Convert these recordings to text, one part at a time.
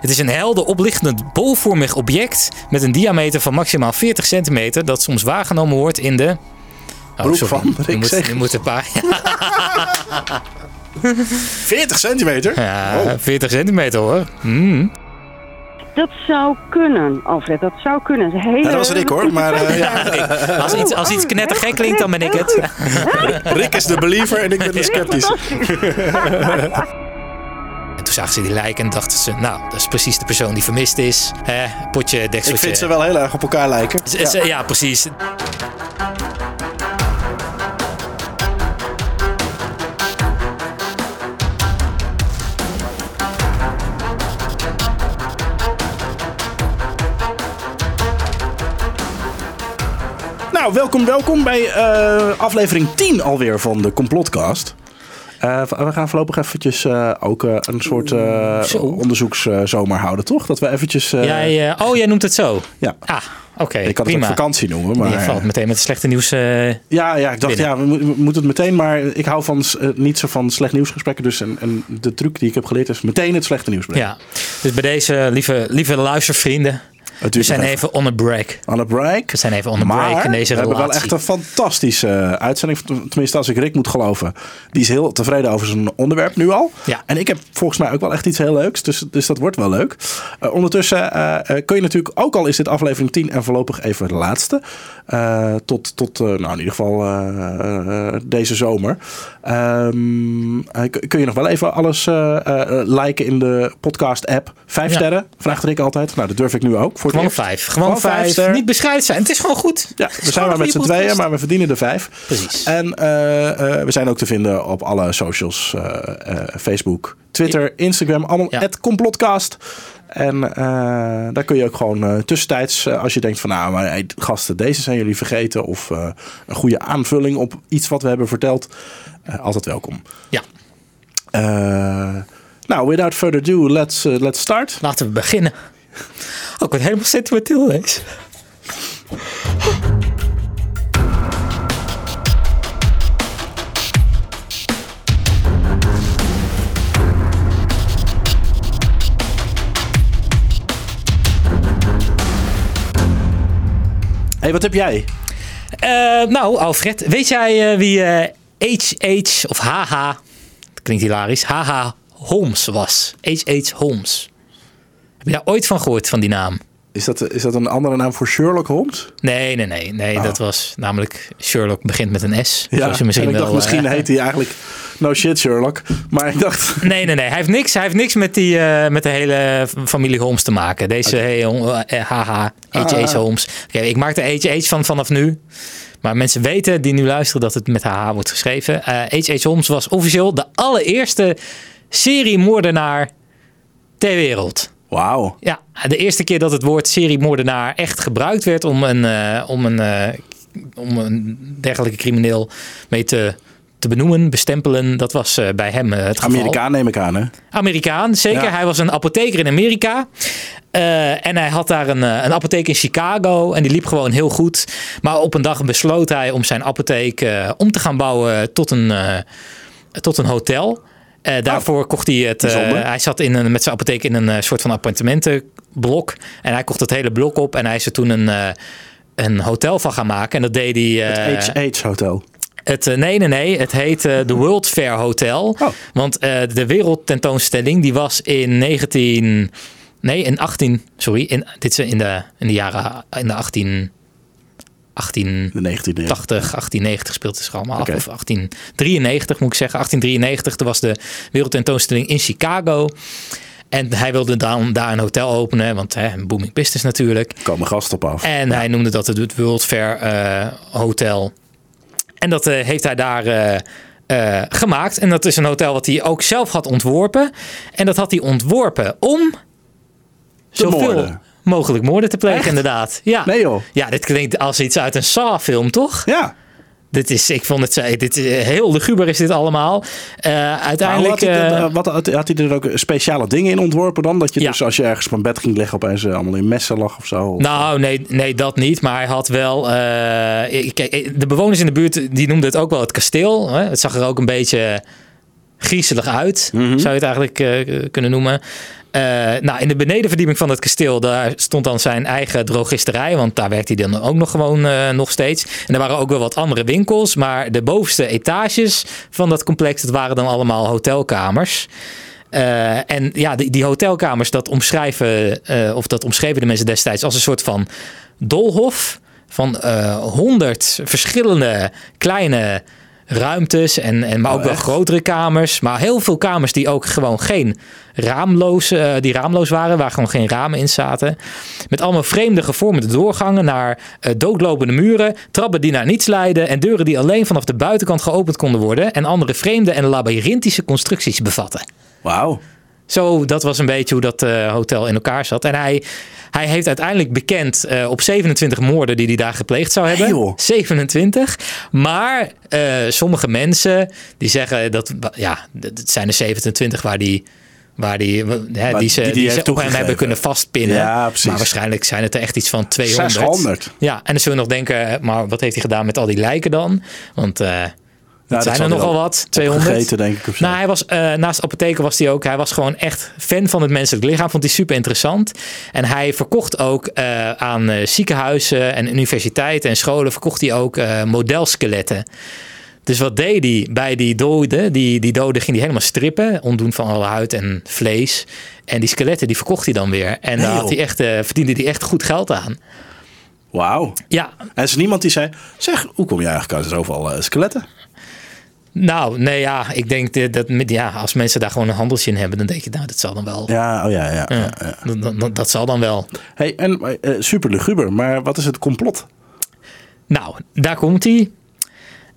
Het is een helder oplichtend bolvormig object met een diameter van maximaal 40 centimeter dat soms waargenomen wordt in de... Oh, Broek sorry. van Rick moet, Zegers. nu moet een paar... 40 centimeter? Ja, Oh. 40 centimeter hoor. Mm. Dat zou kunnen, Alfred. Dat zou kunnen. Hele... Ja, dat was Rick hoor, maar eh, ja, Als iets, als iets knettergek klinkt, dan ben ik het. Rick is de believer en ik ben de sceptisch. En toen zagen ze die lijken en dachten ze, nou, dat is precies de persoon die vermist is. Hè, potje, dekseltje. Ik vind ze wel heel erg op elkaar lijken. Ja. precies. Nou, welkom, welkom bij eh, aflevering 10 alweer van de Complotcast. Eh, we gaan voorlopig eventjes eh, ook eh, een soort eh Zo. onderzoekszomer houden, toch? Dat we eventjes... eh, Jij, oh, jij noemt het zo. Ja, Ah, oké, ik prima. het ook vakantie noemen, maar... Je valt meteen met het slechte nieuws. eh, Ja, ja, ik dacht, binnen. ja, we, mo- we moeten het meteen, maar ik hou van niet zo van slecht nieuwsgesprekken. Dus en, en de truc die ik heb geleerd is meteen het slechte nieuws brengen. ja. Dus bij deze, lieve, lieve luistervrienden, Het we zijn even on a break. aan het break. We zijn even on a Maar break in deze we hebben wel echt een fantastische eh, uitzending. Tenminste, als ik Rick moet geloven. Die is heel tevreden over zijn onderwerp nu al. Ja. En ik heb volgens mij ook wel echt iets heel leuks. Dus, dus dat wordt wel leuk. Eh, ondertussen eh, kun je natuurlijk, ook al is dit aflevering 10 en voorlopig even de laatste. tot tot nou in ieder geval deze zomer. Ehm, eh, kun- je nog wel even alles eh, eh, liken in de podcast app. Vijf Ja. sterren, vraagt Rick altijd. Nou, dat durf ik nu ook. Voor Gewoon vijf. Gewoon, vijf. sterren. Niet bescheiden zijn. Het is gewoon goed. Ja, we zijn gewoon maar met z'n tweeën, maar we verdienen er vijf. Precies. En we zijn ook te vinden op alle socials. Facebook, Twitter, Instagram. Allemaal Ja. complotcast. En daar kun je ook gewoon tussentijds, als je denkt van nou, maar hey, gasten, deze zijn jullie vergeten. Of een goede aanvulling op iets wat we hebben verteld. Eh, altijd welkom. Ja, Eh, nou, without further ado, let's, eh, let's start. laten we beginnen. Oh, ik word helemaal sentimenteel lees. hey, wat heb jij? Nou, Alfred, weet jij wie H.H. of H.H. Klinkt hilarisch. H.H. Holmes was. H.H. Holmes. Heb je daar ooit van gehoord, van die naam? Is dat, is dat een andere naam voor Sherlock Holmes? Nee, nee, nee. nee Dat was namelijk Sherlock begint met een S. Ja, misschien en ik dacht wel, misschien eh, heet hij eigenlijk No Shit Sherlock. Maar ik dacht... Nee, nee, nee. Hij heeft niks, hij heeft niks met, die, eh, met de hele familie Holmes te maken. Deze hey, eh, haha, H.H. Ah. Holmes. Oké, ik maak er H.H. van vanaf nu. Maar mensen weten die nu luisteren dat het met HH wordt geschreven. H.H. Holmes was officieel de allereerste seriemoordenaar ter wereld. Wauw. Ja, de eerste keer dat het woord seriemoordenaar echt gebruikt werd om een, eh, om een, eh, om een dergelijke crimineel mee te, te benoemen, bestempelen, dat was eh, bij hem het geval. Amerikaan neem ik aan, hè? Amerikaan, zeker. Ja. Hij was een apotheker in Amerika. En hij had daar een, een apotheek in Chicago. En die liep gewoon heel goed. Maar op een dag besloot hij om zijn apotheek om te gaan bouwen tot een, eh, tot een hotel. Eh, daarvoor kocht hij het. eh, hij zat in een, met zijn apotheek in een eh, soort van appartementenblok. En hij kocht het hele blok op. En hij is er toen een, een hotel van gaan maken. En dat deed hij. Het HH Hotel. het, nee, nee, nee. Het heet eh, de World Fair Hotel. Oh. Want de wereldtentoonstelling die was in 19... Nee, in 18... Sorry, in, dit is in de, in de jaren... In de 18... 18... De 19e eeuw. 80, 1890 speelt het zich allemaal af. Of 1893 moet ik zeggen. 1893, toen was de wereldtentoonstelling in Chicago. En hij wilde dan daar een hotel openen. Want hè, een booming business natuurlijk. Er komen gasten op af. En hij noemde dat het World Fair eh, Hotel. En dat eh, heeft hij daar eh, gemaakt. En dat is een hotel wat hij ook zelf had ontworpen. En dat had hij ontworpen om zoveel moorden. Mogelijk moorden te plegen, Echt? inderdaad. Ja. Nee joh. ja, dit klinkt als iets uit een Saw-film, toch? Ja. Dit is, ik vond het zo- dit, is- heel luguber is dit allemaal. Eh, Maar uiteindelijk... had, hij eh, eh, wat, had, hij er ook speciale dingen in ontworpen dan? Dat je Ja. dus als je ergens op een bed ging liggen opeens eh, allemaal in messen lag of zo? Of- Nou, nee, nee, dat niet. Maar hij had wel. eh, kijk, de bewoners in de buurt die noemden het ook wel het kasteel. Hè? Het zag er ook een beetje griezelig uit, Mhm. zou je het eigenlijk eh, kunnen noemen. Uh, nou, in de benedenverdieping van het kasteel, daar stond dan zijn eigen drogisterij. Want daar werkte hij dan ook nog gewoon uh, nog steeds. En er waren ook wel wat andere winkels. Maar de bovenste etages van dat complex, dat waren dan allemaal hotelkamers. Uh, en ja, die, die, hotelkamers, dat omschrijven, of dat omschreven de mensen destijds als een soort van dolhof. Van honderd verschillende kleine ruimtes en, en maar ook oh, wel grotere kamers. Maar heel veel kamers die ook gewoon geen raamloos, uh, die raamloos waren, waar gewoon geen ramen in zaten. Met allemaal vreemde gevormde doorgangen naar uh, doodlopende muren, trappen die naar niets leiden en deuren die alleen vanaf de buitenkant geopend konden worden en andere vreemde en labyrinthische constructies bevatten. Wauw. Zo, dat was een beetje hoe dat uh, hotel in elkaar zat. En hij, hij heeft uiteindelijk bekend uh, op 27 moorden die hij daar gepleegd zou hebben. Hey 27. Maar uh, sommige mensen die zeggen dat, ja, het zijn er 27 waar die waar die, hè, die ze, die, die, die ze op hem hebben kunnen vastpinnen. Ja, maar waarschijnlijk zijn het er echt iets van 200. 600. Ja, en dan zullen we nog denken, maar wat heeft hij gedaan met al die lijken dan? Want dat zijn er nogal wat, 200. Gegeten, denk ik. Of zo. Nou, hij was, uh, naast apotheker was hij ook, hij was gewoon echt fan van het menselijk lichaam. Vond hij super interessant. En hij verkocht ook uh, aan uh, ziekenhuizen en universiteiten en scholen, verkocht hij ook modelskeletten. Dus wat deed hij bij die doden? Die, die doden ging hij helemaal strippen, ontdoen van alle huid en vlees. En die skeletten die verkocht hij dan weer. En daar had hij echt, verdiende hij echt goed geld aan. Wauw. Ja. En er is niemand die zei, zeg, hoe kom je eigenlijk aan zoveel skeletten? Nou, nee, ja, ik denk dat, ja, als mensen daar gewoon een handeltje in hebben, dan denk je, nou, dat zal dan wel. Ja, oh ja, ja. ja, ja, ja. Dat, dat, dat, zal dan wel. Hey, en uh, super luguber, maar wat is het complot? Nou, daar komt hij.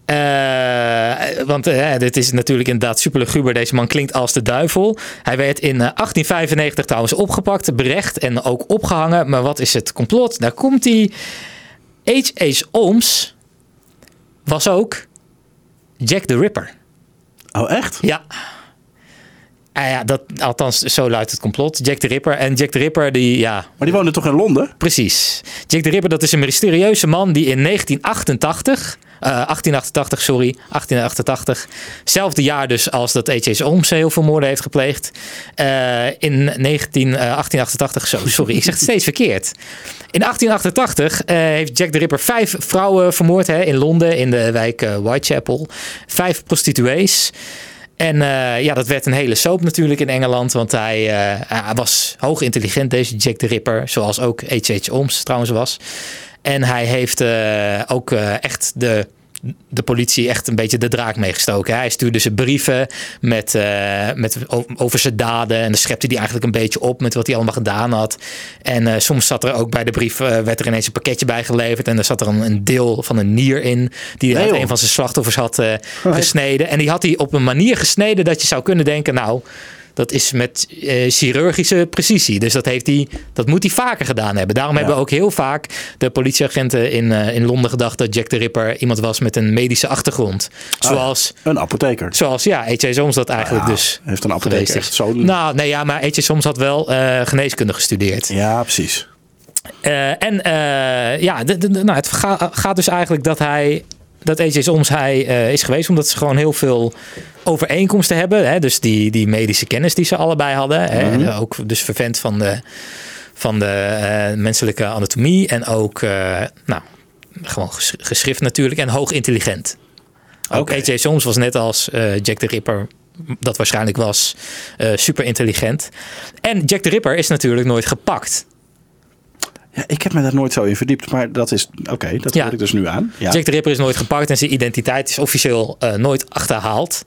Uh, want uh, dit is natuurlijk inderdaad super luguber. Deze man klinkt als de duivel. Hij werd in 1895 trouwens opgepakt, berecht en ook opgehangen. Maar wat is het complot? Daar komt hij. H.H. Holmes was ook Jack the Ripper. Oh, echt? Ja. Uh, ja, dat, althans, zo luidt het complot. Jack the Ripper. En Jack the Ripper, die, ja... Maar die woonde toch in Londen? Precies. Jack the Ripper, dat is een mysterieuze man die in 1988... Uh, 1888, sorry, 1888. Hetzelfde jaar dus als dat H.H. Holmes heel veel moorden heeft gepleegd. Uh, in 19, uh, 1888, zo, sorry, ik zeg het steeds verkeerd. In 1888 uh, heeft Jack the Ripper vijf vrouwen vermoord hè, in Londen, in de wijk Whitechapel. Vijf prostituees. En uh, ja, dat werd een hele soap natuurlijk in Engeland. Want hij, hij was hoog intelligent, deze Jack the Ripper. Zoals ook H.H. Holmes trouwens was. En hij heeft uh, ook echt de de politie echt een beetje de draak meegestoken. Hij stuurde ze brieven met, uh, met, over zijn daden. En dan schepte hij eigenlijk een beetje op met wat hij allemaal gedaan had. En uh, soms zat er ook bij de brief, uh, werd er ineens een pakketje bijgeleverd. En er zat er een, een deel van een nier in. Die nee, een van zijn slachtoffers had gesneden. En die had hij op een manier gesneden dat je zou kunnen denken, nou dat is met uh, chirurgische precisie. Dus dat, heeft hij, dat moet hij vaker gedaan hebben. Daarom ja. hebben ook heel vaak de politieagenten in, uh, in Londen gedacht dat Jack the Ripper iemand was met een medische achtergrond. Zoals. Ah, een apotheker. Zoals, ja, H.J. Soms dat eigenlijk ja, dus. Heeft een apotheker echt zo. Nou, nee, ja, maar H.J. Soms had wel uh, geneeskunde gestudeerd. Ja, precies. Uh, en ja, nou, het ga, gaat dus eigenlijk dat hij dat AJ soms hij uh, is geweest omdat ze gewoon heel veel overeenkomsten hebben. Hè? Dus die, die medische kennis die ze allebei hadden. Hè? Mm -hmm. Ook dus vervent van de, van de uh, menselijke anatomie. En ook uh, nou, gewoon geschrift natuurlijk. En hoog intelligent. Ook okay. AJ Soms was net als Jack the Ripper dat waarschijnlijk was super intelligent. En Jack the Ripper is natuurlijk nooit gepakt. Ja, ik heb me daar nooit zo in verdiept, maar dat is oké, okay, dat ja. ik dus nu aan. Ja. Jack the Ripper is nooit gepakt en zijn identiteit is officieel uh, nooit achterhaald.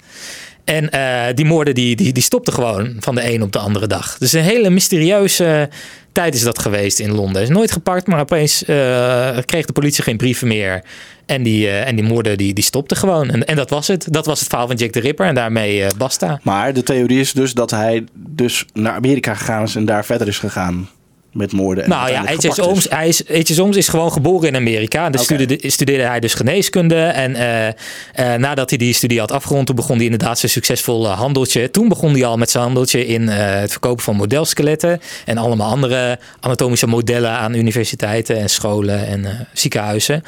En uh, die moorden die, die, die stopten gewoon van de een op de andere dag. Dus een hele mysterieuze tijd is dat geweest in Londen. Is nooit gepakt, maar opeens uh, kreeg de politie geen brieven meer. En die, uh, en die moorden die, die stopten gewoon. En, en dat was het. Dat was het verhaal van Jack the Ripper. En daarmee uh, basta. Maar de theorie is dus dat hij dus naar Amerika gegaan is en daar verder is gegaan met moorden. En nou ja. Holmes, hij is. Holmes is gewoon geboren in Amerika. Dus okay. studeerde, studeerde hij dus geneeskunde. En uh, uh, nadat hij die studie had afgerond, toen begon hij inderdaad zijn succesvolle handeltje. Toen begon hij al met zijn handeltje in uh, het verkopen van modelskeletten. En allemaal andere anatomische modellen aan universiteiten en scholen en ziekenhuizen.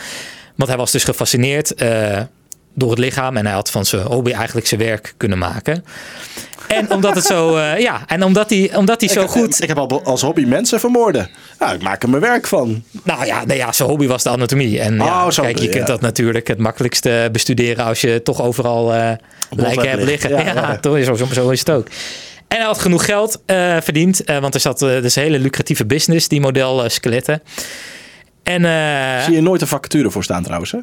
Want hij was dus gefascineerd door het lichaam. En hij had van zijn hobby eigenlijk zijn werk kunnen maken. En omdat het zo, eh, ja, en omdat hij, omdat hij zo goed. Ik heb al als hobby mensen vermoorden. Nou, ik maak er mijn werk van. Nou ja, nee, ja, zijn hobby was de anatomie. En ja, Oh, zo kijk, je kunt dat natuurlijk het makkelijkste bestuderen als je toch overal eh lijken hebt liggen. Ja, Ja, toch, zo, zo, is het ook. En hij had genoeg geld eh, verdiend, want er zat eh, dus een hele lucratieve business, die model skeletten. En Zie je nooit een vacature voor staan trouwens, hè?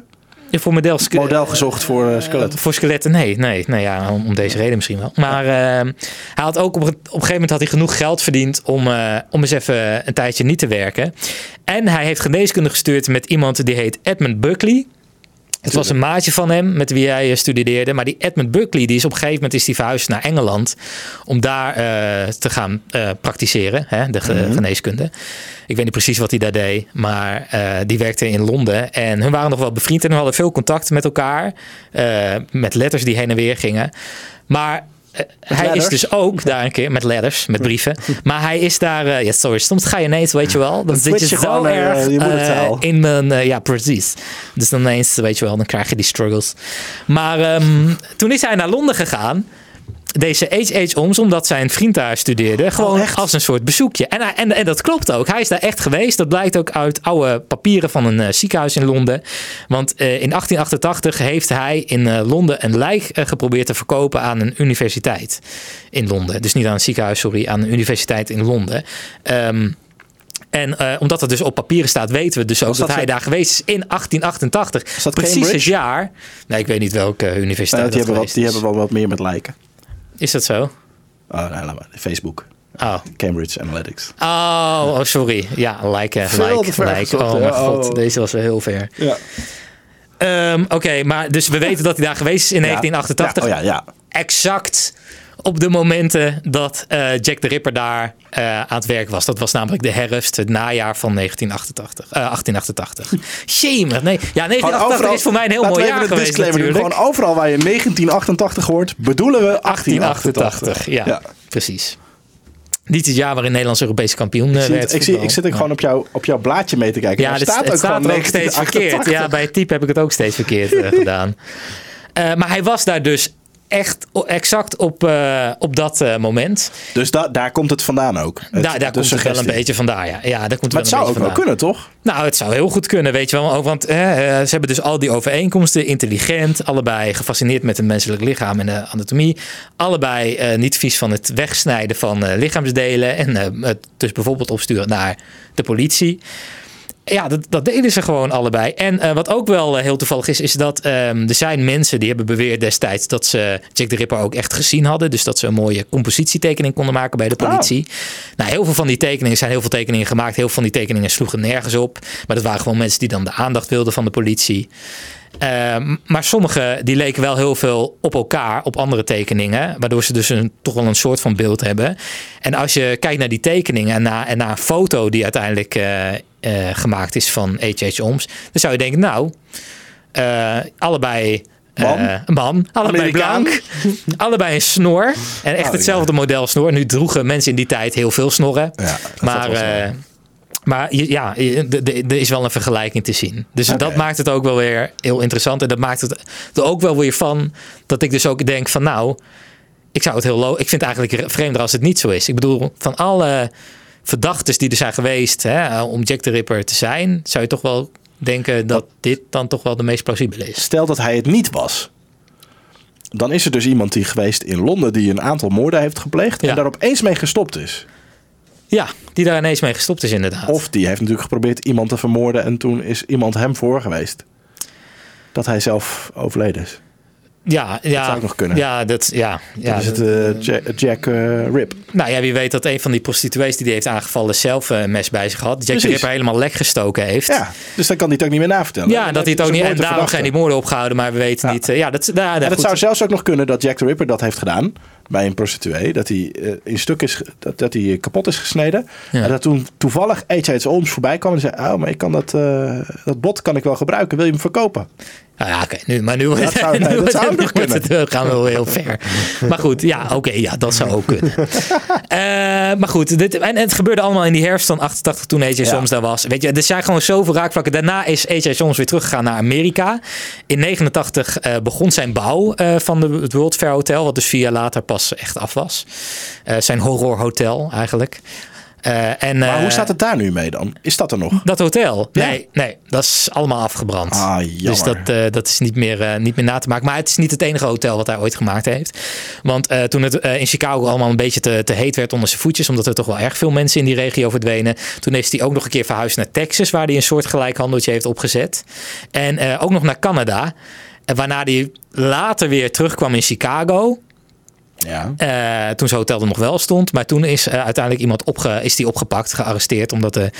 Voor model, Model gezocht voor eh, skeletten. voor skeletten, nee, nee, nee ja, om, om deze reden misschien wel. Maar eh, hij had ook op, een- op een gegeven moment had hij genoeg geld verdiend om, eh, om eens even een tijdje niet te werken. En hij heeft geneeskunde gestuurd met iemand die heet Edmund Buckley. Het was een maatje van hem met wie hij eh, studeerde. Maar die Edmund Buckley, die is op een gegeven moment is die verhuisd naar Engeland. Om daar eh, te gaan eh, praktiseren, hè, de ge- geneeskunde. Ik weet niet precies wat hij daar deed. Maar die werkte in Londen. En hun waren nog wel bevriend en hadden veel contact met elkaar. met letters die heen en weer gingen. Maar eh, hij is dus ook daar een keer met letters, met brieven. Maar hij is daar, eh, ja, sorry, soms ga je ineens, weet je wel. Dan zit je zo naar, erg eh, eh, in mijn, eh, ja, precies. Dus dan ineens, weet je wel, dan krijg je die struggles. Maar ehm, toen is hij naar Londen gegaan. Deze H.H. Oms, omdat zijn vriend daar studeerde. Gewoon echt? als een soort bezoekje. En, hij- en, en dat klopt ook. Hij is daar echt geweest. Dat blijkt ook uit oude papieren van een eh, ziekenhuis in Londen. Want eh, in 1888 heeft hij in eh, Londen een lijk geprobeerd te verkopen aan een universiteit in Londen. Dus niet aan een ziekenhuis, sorry, aan een universiteit in Londen. Ehm, en omdat het dus op papieren staat, weten we dus ook dat, dat hij zo- daar geweest is in 1888. Is dat Precies Cambridge? het jaar. Nee, ik weet niet welke Nou, universiteit die dat hebben, wat, die hebben wel wat meer met lijken. Is dat zo? Oh, nee, laat maar. Facebook. Oh. Cambridge Analytics. Oh, oh, sorry. Ja, ver gelijk. gezocht, Oh mijn god, Oh. deze was wel heel ver. Ja. Ehm, Oké, maar dus we weten dat hij daar geweest is in 1988. Ja, oh ja, ja. Exact op de momenten dat eh, Jack de Ripper daar eh, aan het werk was. Dat was namelijk de herfst, het najaar van 1988. eh 1888. Jemig, nee. Ja, 1988 is voor mij een heel mooi jaar geweest disclaimer natuurlijk. Gewoon overal waar je 1988 hoort, bedoelen we 1888, 1888. ja, precies. Niet het jaar waarin Nederlands Europees kampioen eh, Ik, zie werd. ik, zie, ik zit ook gewoon op, jou, op jouw blaadje mee te kijken. Ja, staat het ook staat gewoon ook steeds 1988. verkeerd. Ja, bij het type heb ik het ook steeds verkeerd eh, gedaan. Eh, maar hij was daar dus echt exact op, eh, op dat eh, moment. Dus da- daar komt het vandaan ook. Het- daar komt het wel een beetje vandaan. Ja, ja daar komt Maar het het wel zou een ook wel kunnen, toch? Nou, het zou heel goed kunnen, weet je wel. Ook, want eh, ze hebben dus al die overeenkomsten. Intelligent, allebei gefascineerd met het menselijk lichaam en de anatomie. Allebei eh, niet vies van het wegsnijden van eh, lichaamsdelen. En eh, het dus bijvoorbeeld opsturen naar de politie. Ja, dat, dat deden ze gewoon allebei. En eh, wat ook wel eh, heel toevallig is, is dat ehm, er zijn mensen die hebben beweerd destijds dat ze Jack de Ripper ook echt gezien hadden. Dus dat ze een mooie compositietekening konden maken bij de politie. Nou, heel veel van die tekeningen zijn heel veel tekeningen gemaakt. Heel veel van die tekeningen sloegen nergens op. Maar dat waren gewoon mensen die dan de aandacht wilden van de politie. Ehm, maar sommige die leken wel heel veel op elkaar, op andere tekeningen. Waardoor ze dus een, toch wel een soort van beeld hebben. En als je kijkt naar die tekeningen en naar, en naar een foto die uiteindelijk eh, eh, gemaakt is van H.H. Oms. Dan zou je denken, nou, eh, allebei... Man. man, allebei Amerikaan. blank, allebei een snor. En echt Oh, hetzelfde model snor. Nu droegen mensen in die tijd heel veel snorren. Ja, maar maar ja, er is wel een vergelijking te zien. Dus dat maakt het ook wel weer heel interessant. En dat maakt het er ook wel weer van dat ik dus ook denk van nou, ik zou het heel lo Ik vind het eigenlijk vreemder als het niet zo is. Ik bedoel, van alle verdachten die er zijn geweest hè, om Jack the Ripper te zijn, zou je toch wel denken dat dit dan toch wel de meest plausibele is. Stel dat hij het niet was. Dan is er dus iemand die geweest in Londen die een aantal moorden heeft gepleegd Ja. en daar opeens mee gestopt is. Ja, die daar ineens mee gestopt is inderdaad. Of die heeft natuurlijk geprobeerd iemand te vermoorden en toen is iemand hem voor geweest. Dat hij zelf overleden is. ja, ja, zou ook nog kunnen. Ja, dat, ja, ja, dat is het eh, Jack, Jack eh, Rip. Nou ja, wie weet dat een van die prostituees die die heeft aangevallen zelf eh, een mes bij zich had. Jack Precies. Ripper helemaal lek gestoken heeft. Ja, dus dan kan hij het ook niet meer navertellen. Ja, dat hij het ook niet. dus En daarom zijn die moorden opgehouden, maar we weten Ja. niet. eh, ja, dat, nou, En het goed. zou zelfs ook nog kunnen dat Jack the Ripper dat heeft gedaan bij een prostituee. Dat hij eh, in stuk is, dat, dat hij kapot is gesneden. Ja. En dat toen toevallig H.H. Holmes voorbij kwam en zei: Oh, maar ik kan dat, eh, dat bot kan ik wel gebruiken. Wil je hem verkopen? Nou ja, oké. nu, maar nu wordt Dat zou- nu nee, dat wordt- zou ook nu nog wordt kunnen. het, eh, gaan we wel heel ver. Maar goed, ja, oké, ja, dat zou ook kunnen. Maar goed, dit, en het gebeurde allemaal in die herfst van 88 toen H.J. Soms daar was. Weet je, er zijn gewoon zoveel raakvlakken. Daarna is H.J. Soms weer teruggegaan naar Amerika. In 89 eh, begon zijn bouw van de, het World Fair Hotel, wat dus vier jaar later pas pas echt af was. Eh, zijn horrorhotel eigenlijk. Eh, en, Maar eh, hoe staat het daar nu mee dan? Is dat er nog? Dat hotel? Ja. Nee, nee, dat is allemaal afgebrand. Ah, dus dat, eh, dat is niet meer, eh, niet meer na te maken. Maar het is niet het enige hotel wat hij ooit gemaakt heeft. Want eh, toen het eh, in Chicago allemaal een beetje te, te heet werd onder zijn voetjes, omdat er toch wel erg veel mensen in die regio verdwenen, toen is hij ook nog een keer verhuisd naar Texas, waar hij een soort gelijkhandeltje heeft opgezet. En eh, ook nog naar Canada. Waarna hij later weer terugkwam in Chicago. Ja. Eh, toen zijn hotel er nog wel stond. Maar toen is eh, uiteindelijk iemand opge is die opgepakt, gearresteerd. Omdat de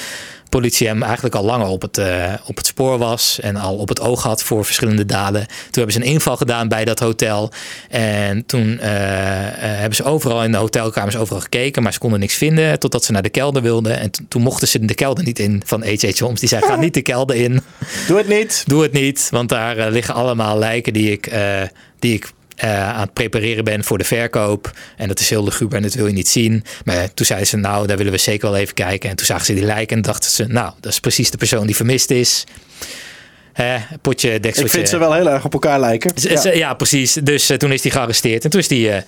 politie hem eigenlijk al langer op het, eh, op het spoor was. En al op het oog had voor verschillende daden. Toen hebben ze een inval gedaan bij dat hotel. En toen hebben ze overal in de hotelkamers overal gekeken. Maar ze konden niks vinden. Totdat ze naar de kelder wilden. En to- toen mochten ze de kelder niet in van H.H. Holmes. Die zei, ga niet de kelder in. Doe het niet. Doe het niet, want daar liggen allemaal lijken die ik, die ik eh, aan het prepareren ben voor de verkoop. En dat is heel luguber en dat wil je niet zien. Maar toen zeiden ze, nou, daar willen we zeker wel even kijken. En toen zagen ze die lijken en dachten ze, nou, dat is precies de persoon die vermist is. Potje, dekseltje. Ik vind ze wel heel erg op elkaar lijken. Z- Ja. z- Ja, precies. Dus eh, toen is hij gearresteerd en toen is hij, eh,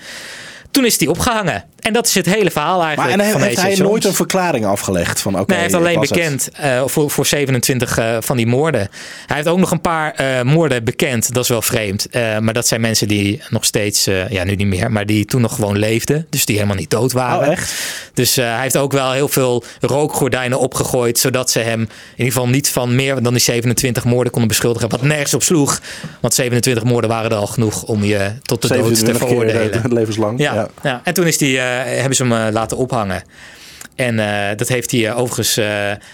toen is hij opgehangen. En dat is het hele verhaal Maar eigenlijk. en heeft, van heeft hij nooit een verklaring afgelegd van oké, Nee, hij heeft alleen bekend eh, voor, voor 27 eh, van die moorden. Hij heeft ook nog een paar eh, moorden bekend. Dat is wel vreemd. Maar dat zijn mensen die nog steeds, ja nu niet meer, maar die toen nog gewoon leefden. Dus die helemaal niet dood waren. Oh, echt? Dus hij heeft ook wel heel veel rookgordijnen opgegooid. Zodat ze hem in ieder geval niet van meer dan die 27 moorden konden beschuldigen. Wat nergens op sloeg. Want 27 moorden waren er al genoeg om je tot de dood te 27 keer veroordelen. levenslang. Ja, Ja. en toen is die, eh, hebben ze hem eh, laten ophangen. En eh, dat heeft hij overigens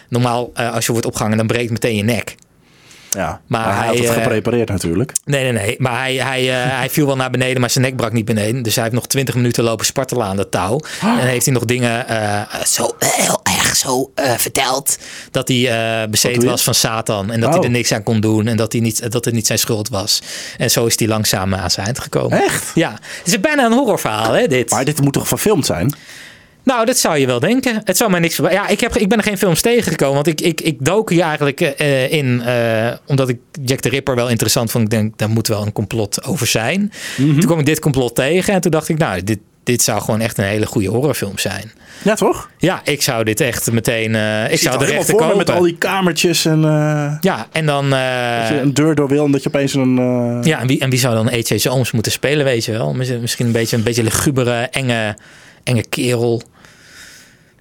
normaal als je wordt opgehangen, dan breekt meteen je nek. Ja. Maar Maar, hij, hij, had het eh, geprepareerd natuurlijk. Nee, nee, nee. Maar hij, hij, eh, hij viel wel naar beneden, maar zijn nek brak niet beneden. Dus hij heeft nog 20 minuten lopen spartelen aan dat touw. En heeft hij nog dingen eh, zo heel erg zo verteld. Dat hij bezeten was van Satan. En dat Oh. hij er niks aan kon doen. En dat, hij niet, dat het niet zijn schuld was. En zo is hij langzaam aan zijn eind gekomen. Echt? Ja. Het is bijna een horrorverhaal, hè, dit. Maar dit moet toch verfilmd zijn? Nou, dat zou je wel denken. Het zou mij niks verbazen. Ja, ik, heb, ik ben er geen films tegengekomen. Want ik, ik, ik dook hier eigenlijk eh, in. eh, omdat ik Jack the Ripper wel interessant vond. Ik denk, daar moet wel een complot over zijn. Mhm. Toen kwam ik dit complot tegen. En toen dacht ik, nou, dit, dit zou gewoon echt een hele goede horrorfilm zijn. Ja, toch? Ja, ik zou dit echt meteen. eh, ik zou de rechten me kopen. met al die kamertjes en Ja, en dan. dat je een deur door wil en dat je opeens een... ja, en wie, en wie zou dan H.H. Holmes moeten spelen, weet je wel? Misschien misschien een beetje een beetje lugubere, enge, enge kerel.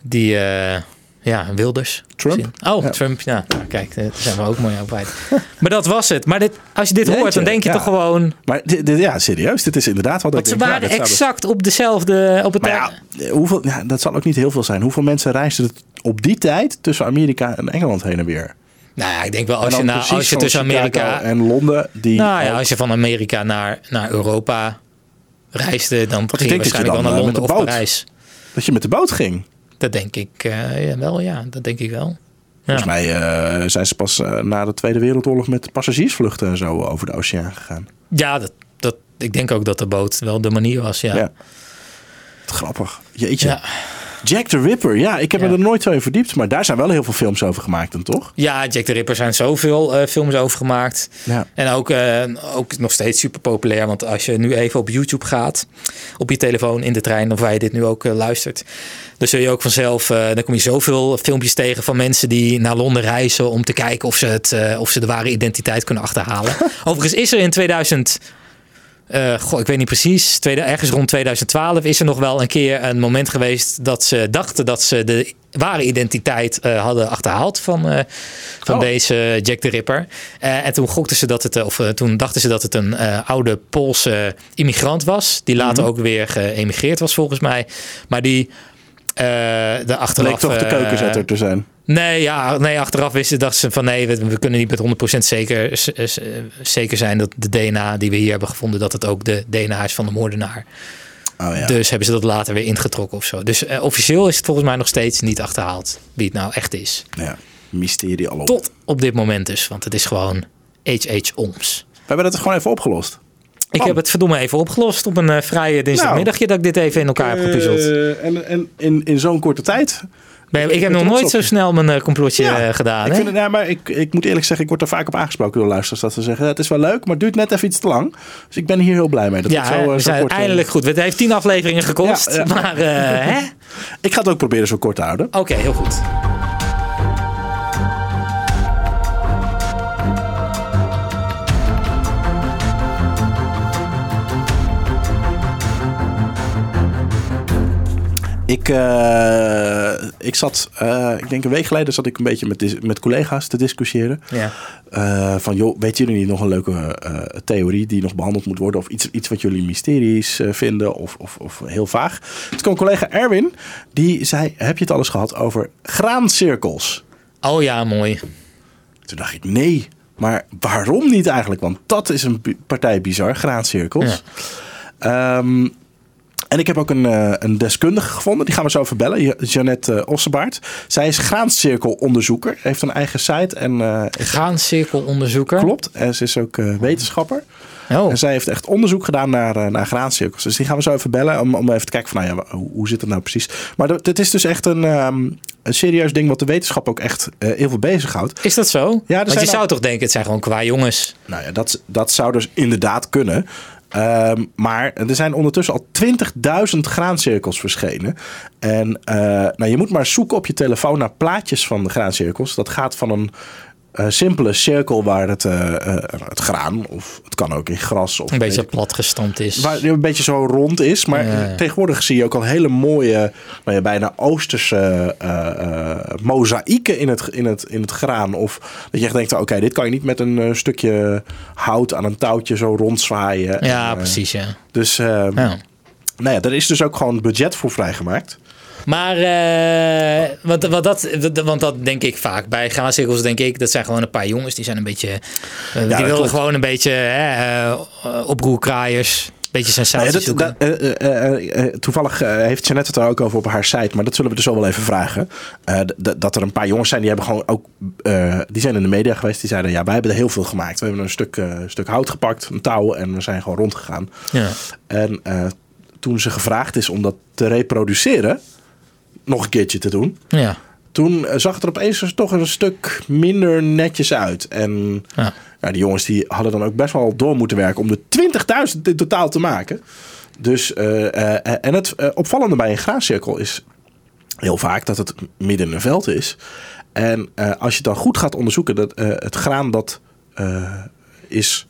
Die, eh, ja, Wilders. Trump? Oh, Ja. Trump. Ja, Nou, kijk, daar zijn we ook mooi op uit. maar dat was het. Maar dit, als je dit Jeetje, hoort, dan denk je ja. toch gewoon... Maar dit, dit- ja, serieus, dit is inderdaad wat Want ik ze denk, waren exact op dezelfde... Op het Maar ja, hoeveel, ja, dat zal ook niet heel veel zijn. Hoeveel mensen reisden het op die tijd tussen Amerika en Engeland heen en weer? nou ja, ik denk wel, als je, als je tussen Amerika... en Londen, die Nou ja, ook- als je van Amerika naar, naar Europa reisde, dan ging je waarschijnlijk wel naar eh, Londen of boot- Parijs. dat je met de boot ging. Dat denk ik eh, ja, wel, ja. Dat denk ik wel. Volgens mij eh, zijn ze pas eh, na de Tweede Wereldoorlog met passagiersvluchten en zo over de oceaan gegaan. Ja, dat, dat, ik denk ook dat de boot wel de manier was, ja. Ja. Grappig. Jeetje. Ja. Jack the Ripper. Ja, ik heb Ja. me er nooit zo in verdiept. Maar daar zijn wel heel veel films over gemaakt dan, toch? Ja, Jack the Ripper zijn zoveel eh, films over gemaakt. Ja. En ook, eh, ook nog steeds super populair. Want als je nu even op YouTube gaat, op je telefoon in de trein, of waar je dit nu ook eh, luistert, dan zul je ook vanzelf, dan kom je zoveel filmpjes tegen van mensen die naar Londen reizen om te kijken of ze, het, of ze de ware identiteit kunnen achterhalen. Overigens is er in 2000. Goh, ik weet niet precies. Tweede, ergens rond 2012 is er nog wel een keer een moment geweest dat ze dachten dat ze de ware identiteit eh, hadden achterhaald van, eh, van Oh. deze Jack the Ripper. En toen gokten ze dat het, of toen dachten ze dat het een oude Poolse immigrant was, die later ook weer geëmigreerd was volgens mij. Maar die eh de achteraf. Leek toch de keukenzetter te zijn. Nee, ja, nee, achteraf wisten dachten ze van nee, we, we kunnen niet met 100% zeker, zeker zijn dat de DNA die we hier hebben gevonden, dat het ook de DNA is van de moordenaar. Oh ja. Dus hebben ze dat later weer ingetrokken of zo. Dus eh, officieel is het volgens mij nog steeds niet achterhaald wie het nou echt is. ja. Mysterie al op. Tot op dit moment dus, want het is gewoon H.H. Oms. We hebben dat gewoon even opgelost. Ik Oh. heb het verdomme even opgelost op een eh, vrije dinsdagmiddagje dat ik dit even in elkaar heb gepuzzeld. Eh, en en in, in zo'n korte tijd. Ik heb nog nooit zo snel mijn eh, complotje Ja, eh, gedaan. Ik, vind het, ja, maar ik, ik moet eerlijk zeggen, ik word er vaak op aangesproken door luisteraars. Dat ze zeggen, het is wel leuk, maar het duurt net even iets te lang. Dus ik ben hier heel blij mee. Dat ja, het zo, eh, we zo zijn kort, eindelijk goed. Het heeft tien afleveringen gekost. Ja, ja. Maar, eh, hè? Ik ga het ook proberen zo kort te houden. Oké, heel goed. Ik, eh, ik zat, eh, ik denk een week geleden zat ik een beetje met, met collega's te discussiëren. Ja. Eh, van joh, weet jullie niet nog een leuke eh, theorie die nog behandeld moet worden? Of iets, iets wat jullie mysteries vinden of, of, of heel vaag? Toen kwam collega Erwin, die zei, heb je het alles gehad over graancirkels? Oh ja, mooi. Toen dacht ik, nee, maar waarom niet eigenlijk? Want dat is een partij bizar, graancirkels. Ehm, en ik heb ook een, eh, een deskundige gevonden. Die gaan we zo even bellen. Je- Jeannette uh, Ossebaard. Zij is graancirkelonderzoeker. Heeft een eigen site. En, eh, Graancirkelonderzoeker. klopt. En ze is ook eh, wetenschapper. Oh. En zij heeft echt onderzoek gedaan naar, eh, naar graancirkels. Dus die gaan we zo even bellen. Om, om even te kijken van, nou ja, hoe, hoe zit het nou precies? Maar dat- dit is dus echt een, ehm, een serieus ding wat de wetenschap ook echt eh, heel veel bezighoudt. Is dat zo? er Want je zou toch denken, het zijn gewoon qua jongens. Nou ja, dat, dat zou dus inderdaad kunnen. Ehm, maar er zijn ondertussen al 20.000 graancirkels verschenen. En eh, nou, je moet maar zoeken op je telefoon naar plaatjes van de graancirkels. Dat gaat van een eh, simpele cirkel waar het, eh, eh, het graan, of het kan ook in gras. Of Een beetje weet ik- platgestampt is. Waar het een beetje zo rond is. Maar Ja. tegenwoordig zie je ook al hele mooie, nou ja, bijna oosterse mozaïeken in het, in, het, in het graan. Of dat je echt denkt, oké, dit kan je niet met een stukje hout aan een touwtje zo rondzwaaien. ja, En, precies, ja. Dus, eh, ja. nou ja, er is dus ook gewoon budget voor vrijgemaakt. Maar, want, want, dat, want dat denk ik vaak. Bij graancirkels denk ik, dat zijn gewoon een paar jongens. Die zijn een beetje, eh, die willen gewoon een beetje hè, eh, oproerkraaiers. Beetje Nou sensatie ja, dat, eh, eh, toevallig heeft Jeannette het er ook over op haar site, maar dat zullen we dus zo wel even vragen. Dat er een paar jongens zijn die hebben gewoon ook, die zijn in de media geweest, die zeiden ja, wij hebben er heel veel gemaakt. We hebben een stuk, stuk hout gepakt, een touw en we zijn gewoon rondgegaan. ja. En toen ze gevraagd is om dat te reproduceren, nog een keertje te doen, ja. toen eh, zag het er opeens toch een stuk minder netjes uit. En Ja. ja, die jongens die hadden dan ook best wel door moeten werken om de 20.000 in totaal te maken. Dus, eh, eh, en het opvallende bij een graancirkel is heel vaak dat het midden in een veld is. En als je dan goed gaat onderzoeken, dat het graan dat is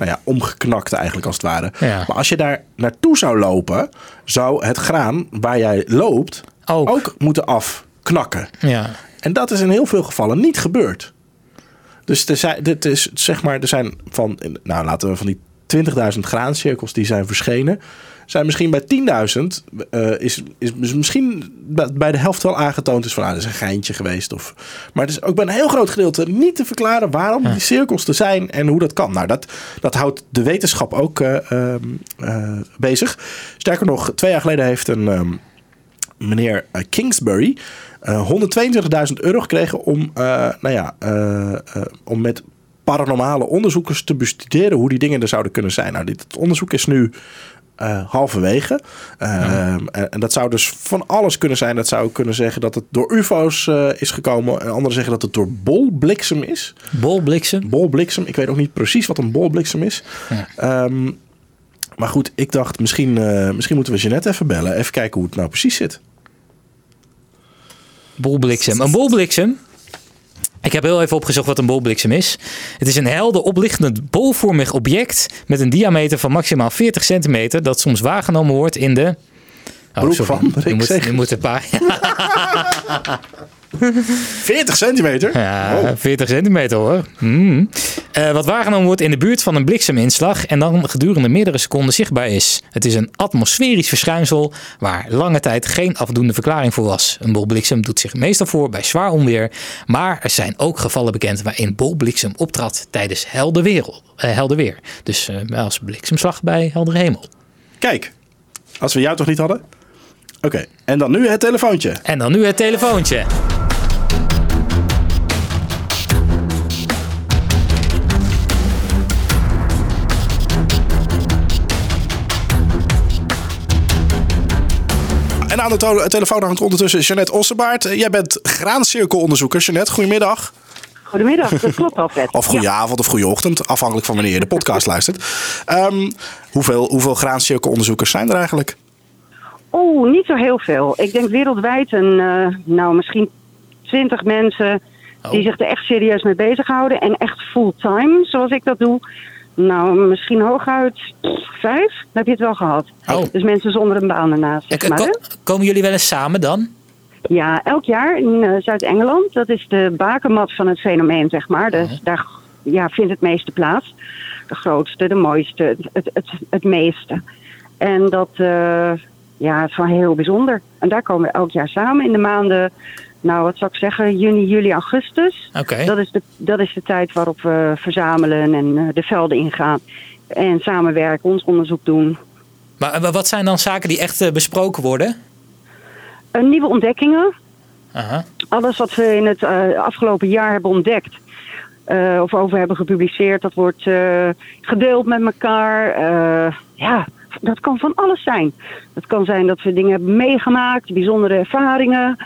nou ja, omgeknakt eigenlijk als het ware. Ja. Maar als je daar naartoe zou lopen, zou het graan waar jij loopt Ook. ook moeten afknakken. ja. En dat is in heel veel gevallen niet gebeurd. Dus er zijn, dit is, zeg maar, er zijn van, nou laten we van die 20.000 graancirkels die zijn verschenen, zijn misschien bij 10.000 eh, is, is misschien bij- de helft wel aangetoond is van, ah, dat is een geintje geweest. Of, maar het is ook bij een heel groot gedeelte niet te verklaren waarom die cirkels er zijn en hoe dat kan. Nou, dat, dat houdt de wetenschap ook eh, ehm, eh, bezig. Sterker nog, twee jaar geleden heeft een ehm, meneer Kingsbury eh 122.000 euro gekregen om, nou ja, om met paranormale onderzoekers te bestuderen hoe die dingen er zouden kunnen zijn. Nou, dit het onderzoek is nu eh, halverwege. Ehm, en, en dat zou dus van alles kunnen zijn. Dat zou kunnen zeggen dat het door UFO's eh, is gekomen. En anderen zeggen dat het door bolbliksem is. Bolbliksem. Bolbliksem. Ik weet ook niet precies wat een bolbliksem is. Ehm, maar goed, ik dacht misschien, eh, misschien moeten we Jeannette even bellen. Even kijken hoe het nou precies zit. Bolbliksem. Een bolbliksem. Ik heb heel even opgezocht wat een bolbliksem is. Het is een helder oplichtend bolvormig object met een diameter van maximaal 40 centimeter dat soms waargenomen wordt in de... Oh, Broek sorry. van Rick je moet, moet een paar... 40 centimeter? Ja, Oh. 40 centimeter hoor. Mm. Eh, wat waargenomen wordt in de buurt van een blikseminslag en dan gedurende meerdere seconden zichtbaar is. Het is een atmosferisch verschijnsel waar lange tijd geen afdoende verklaring voor was. Een bolbliksem doet zich meestal voor bij zwaar onweer, maar er zijn ook gevallen bekend waarin bolbliksem optrad tijdens helder, wereld, eh, helder weer. Dus eh, als bliksemslag bij heldere hemel. Kijk, als we jou toch niet hadden? Oké, en dan nu het telefoontje. En dan nu het telefoontje. En aan de telefoon hangt ondertussen Jeannette Ossebaard. Eh, Jij bent graancirkelonderzoeker. Jeannette, goedemiddag. Goedemiddag, dat klopt Alfred. Of goede Ja. avond of goede ochtend, afhankelijk van wanneer je de podcast luistert. Ehm, hoeveel, hoeveel graancirkelonderzoekers zijn er eigenlijk? Oeh, niet zo heel veel. Ik denk wereldwijd een, eh, nou misschien 20 mensen die Oh. zich er echt serieus mee bezighouden. En echt fulltime, zoals ik dat doe. Nou, misschien hooguit vijf. Dan heb je het wel gehad. Oh. Dus mensen zonder een baan ernaast, zeg maar. komen jullie wel eens samen dan? Ja, elk jaar in eh, Zuid-Engeland. Dat is de bakermat van het fenomeen, zeg maar. Dus daar ja, vindt het meeste plaats. De grootste, de mooiste, het, het, het, meeste. En dat eh, ja, is gewoon heel bijzonder. En daar komen we elk jaar samen in de maanden... Nou, wat zou ik zeggen? Juni, juli, augustus. Oké. Dat, is de, dat is de tijd waarop we verzamelen en eh, de velden ingaan. En samenwerken, ons onderzoek doen. Maar eh, wat zijn dan zaken die echt eh, besproken worden? Nieuwe ontdekkingen. Aha. alles wat we in het afgelopen jaar hebben ontdekt. of over hebben gepubliceerd, dat wordt gedeeld met elkaar. Ja, dat kan van alles zijn. Het kan zijn dat we dingen hebben meegemaakt, bijzondere ervaringen.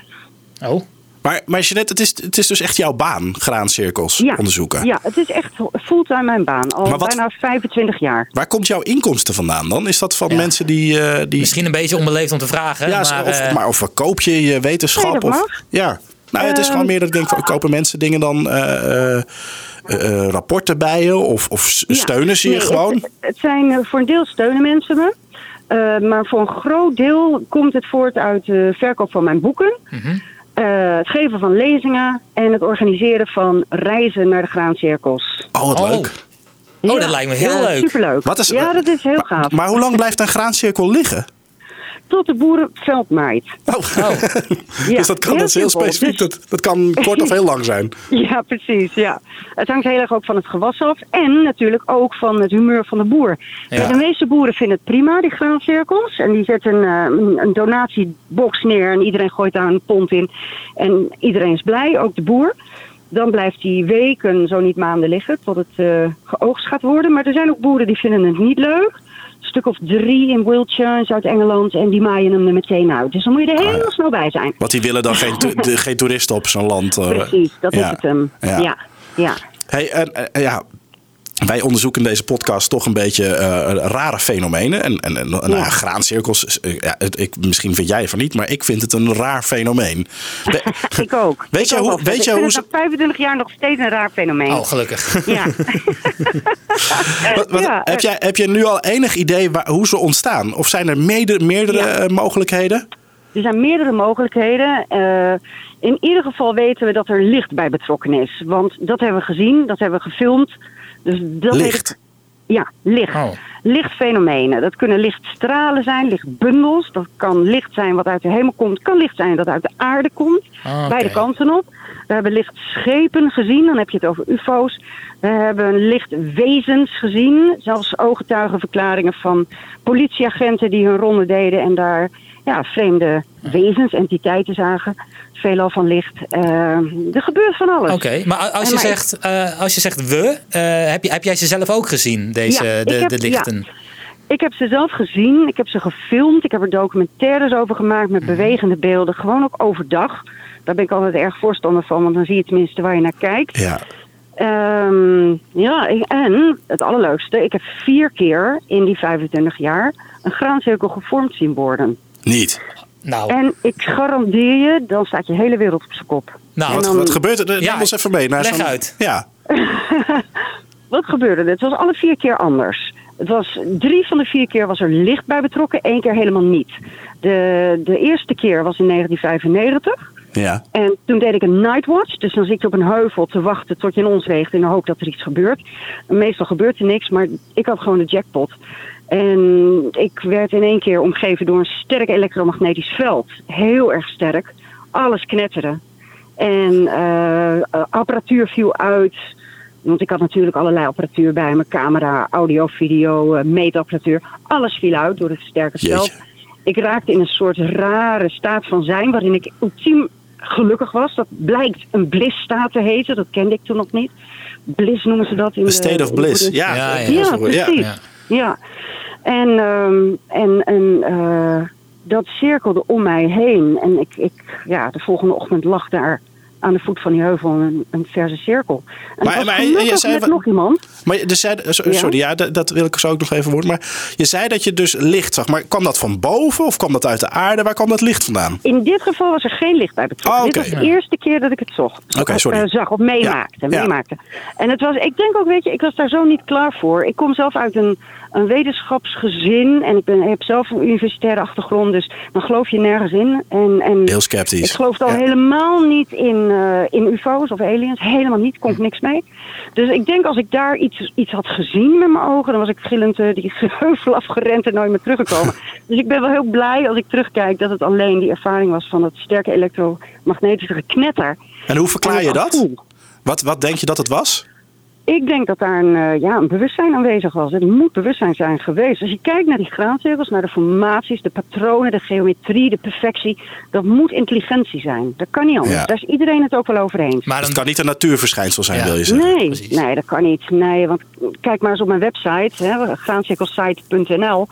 Oh. Maar, maar Jeannette, het is, het is dus echt jouw baan, graancirkels Ja, onderzoeken. ja, het is echt fulltime mijn baan. Al wat- bijna 25 jaar. Waar komt jouw inkomsten vandaan dan? Is dat van Ja. mensen die... eh, die Misschien een beetje onbeleefd om te vragen. ja, maar, of, eh, maar of verkoop je je wetenschap? Nee, dat of, mag. Ja. Nou, het is Ehm, gewoon meer dat ik denk, van, kopen mensen dingen dan eh, eh, eh, rapporten bij je? Of, of s- Ja. steunen ze je Nee, gewoon? Het, het zijn, voor een deel steunen mensen me. Maar voor een groot deel komt het voort uit de verkoop van mijn boeken. Mhm. Eh, het geven van lezingen en het organiseren van reizen naar de graancirkels. Oh, wat Oh. leuk. Oh, dat lijkt me heel ja, leuk. Superleuk. Wat is, ja, dat is heel maar, gaaf. Maar hoe lang blijft een graancirkel liggen? Tot de veld maait. Oh. Oh. Ja, dus dat kan dat is heel specifiek. Dus- Dat, dat kan kort of heel lang zijn. Ja, precies. Ja. Het hangt heel erg ook van het gewas af. En natuurlijk ook van het humeur van de boer. Ja. De meeste boeren vinden het prima, die graancirkels. En die zetten eh, een, een donatiebox neer en iedereen gooit daar een pond in. En iedereen is blij, ook de boer. Dan blijft die weken, zo niet maanden liggen, tot het eh, geoogst gaat worden. Maar er zijn ook boeren die vinden het niet leuk. Stuk of drie in Wiltshire, Zuid-Engeland. En die maaien hem er meteen uit. Dus dan moet je er heel snel bij zijn. Want die willen dan geen, to- de- geen toeristen op zo'n land. Precies, dat ja. is het hem. Ja. ja. Hey, en, eh, ja, wij onderzoeken in deze podcast toch een beetje eh, rare fenomenen. En, en, en nou ja, graancirkels, eh, ja, het, ik, misschien vind jij van niet, maar ik vind het een raar fenomeen. We- Ik ook. Weet Ik je ook hoe- weet Ik je vind hoe het ze- na 25 jaar nog steeds een raar fenomeen. Oh, gelukkig. Ja. wat, wat- Ja, heb, jij, heb je nu al enig idee waar, hoe ze ontstaan? Of zijn er mede- meerdere Ja. eh, mogelijkheden? Er zijn meerdere mogelijkheden. Eh, in ieder geval weten we dat er licht bij betrokken is. Want dat hebben we gezien, dat hebben we gefilmd. Dus dat Licht. ja, licht. Oh. Lichtfenomenen. Dat kunnen lichtstralen zijn, lichtbundels. Dat kan licht zijn wat uit de hemel komt. kan licht zijn dat uit de aarde komt. Ah. Beide kanten op. We hebben lichtschepen gezien, dan heb je het over ufo's. We hebben lichtwezens gezien. Zelfs ooggetuigenverklaringen van politieagenten die hun ronde deden en daar ja, vreemde wezens, entiteiten zagen. Veelal van licht. Eh, er gebeurt van alles. Oké, maar als je, maar zegt, eh, als je zegt we, eh, heb, je, heb jij ze zelf ook gezien, deze, Ja, de, heb- de lichten? Ik heb ze zelf gezien, ik heb ze gefilmd, ik heb er documentaires over gemaakt met bewegende beelden, gewoon ook overdag. Daar ben ik altijd erg voorstander van, want dan zie je tenminste waar je naar kijkt. Ja. Ehm, ja, en het allerleukste, ik heb vier keer in die 25 jaar een graancirkel gevormd zien worden. Niet. Nou, En ik garandeer je, dan staat je hele wereld op zijn kop. nou wat, dan- Wat gebeurt er? Neem Ja, ons even mee. Naar leg zo'n- uit. Ja. Wat gebeurde er? Het was alle vier keer anders. Het was, drie van de vier keer was er licht bij betrokken, één keer helemaal niet. De, de eerste keer was in 1995. Ja. En toen deed ik een nightwatch. Dus dan zit je op een heuvel te wachten tot je in ons weegt in de hoop dat er iets gebeurt. Meestal gebeurt er niks, maar ik had gewoon de jackpot. En ik werd in één keer omgeven door een sterk elektromagnetisch veld. Heel erg sterk. Alles knetterde. En eh, apparatuur viel uit. Want ik had natuurlijk allerlei apparatuur bij me. Camera, audio, video, eh, meetapparatuur. Alles viel uit door het sterke veld. Ik raakte in een soort rare staat van zijn waarin ik ultiem gelukkig was. Dat blijkt een bliss-staat te heten. Dat kende ik toen nog niet. Bliss noemen ze dat. In A de, state of bliss. Ja, Ja, ja. Ja, precies. Ja. En, ehm, en, en eh, dat cirkelde om mij heen. En ik, ik, ja, de volgende ochtend lag daar aan de voet van die heuvel een, een verse cirkel. En Maar- maar, je gelukkig zei met nog iemand. Maar je zei, so- sorry, ja, dat, dat wil ik zo ook nog even worden. Maar je zei dat je dus licht zag. Maar kwam dat van boven of kwam dat uit de aarde? Waar kwam dat licht vandaan? In dit geval was er geen licht bij betrokken. Oh, Dit was de eerste keer dat ik het zocht. Oké, sorry. Eh, zag of meemaakte. Ja. meemaakte. En het was, ik denk ook, weet je, ik was daar zo niet klaar voor. Ik kom zelf uit een, een wetenschapsgezin. En ik, ben, ik heb zelf een universitaire achtergrond. Dus dan geloof je nergens in. En, en Heel sceptisch. ik geloofde al Ja. helemaal niet in, eh, in UFO's of aliens. Helemaal niet. Kon ik niks mee. Dus ik denk als ik daar iets, iets had gezien met mijn ogen. dan was ik gillend eh, die heuvel afgerend en nooit meer teruggekomen. dus ik ben wel heel blij als ik terugkijk. dat het alleen die ervaring was van het sterke elektromagnetische geknetter. En hoe verklaar je dat? Wat, wat denk je dat het was? Ik denk dat daar een, eh, ja, een bewustzijn aanwezig was. Het moet bewustzijn zijn geweest. Als je kijkt naar die graancirkels, naar de formaties, de patronen, de geometrie, de perfectie. Dat moet intelligentie zijn. Dat kan niet anders. Ja. Daar is iedereen het ook wel over eens. Maar Het dan, kan niet een natuurverschijnsel zijn, Ja. wil je zeggen? Nee, precies. nee, dat kan niet. Nee, want kijk maar eens op mijn website, hè, graancirkelsite.nl.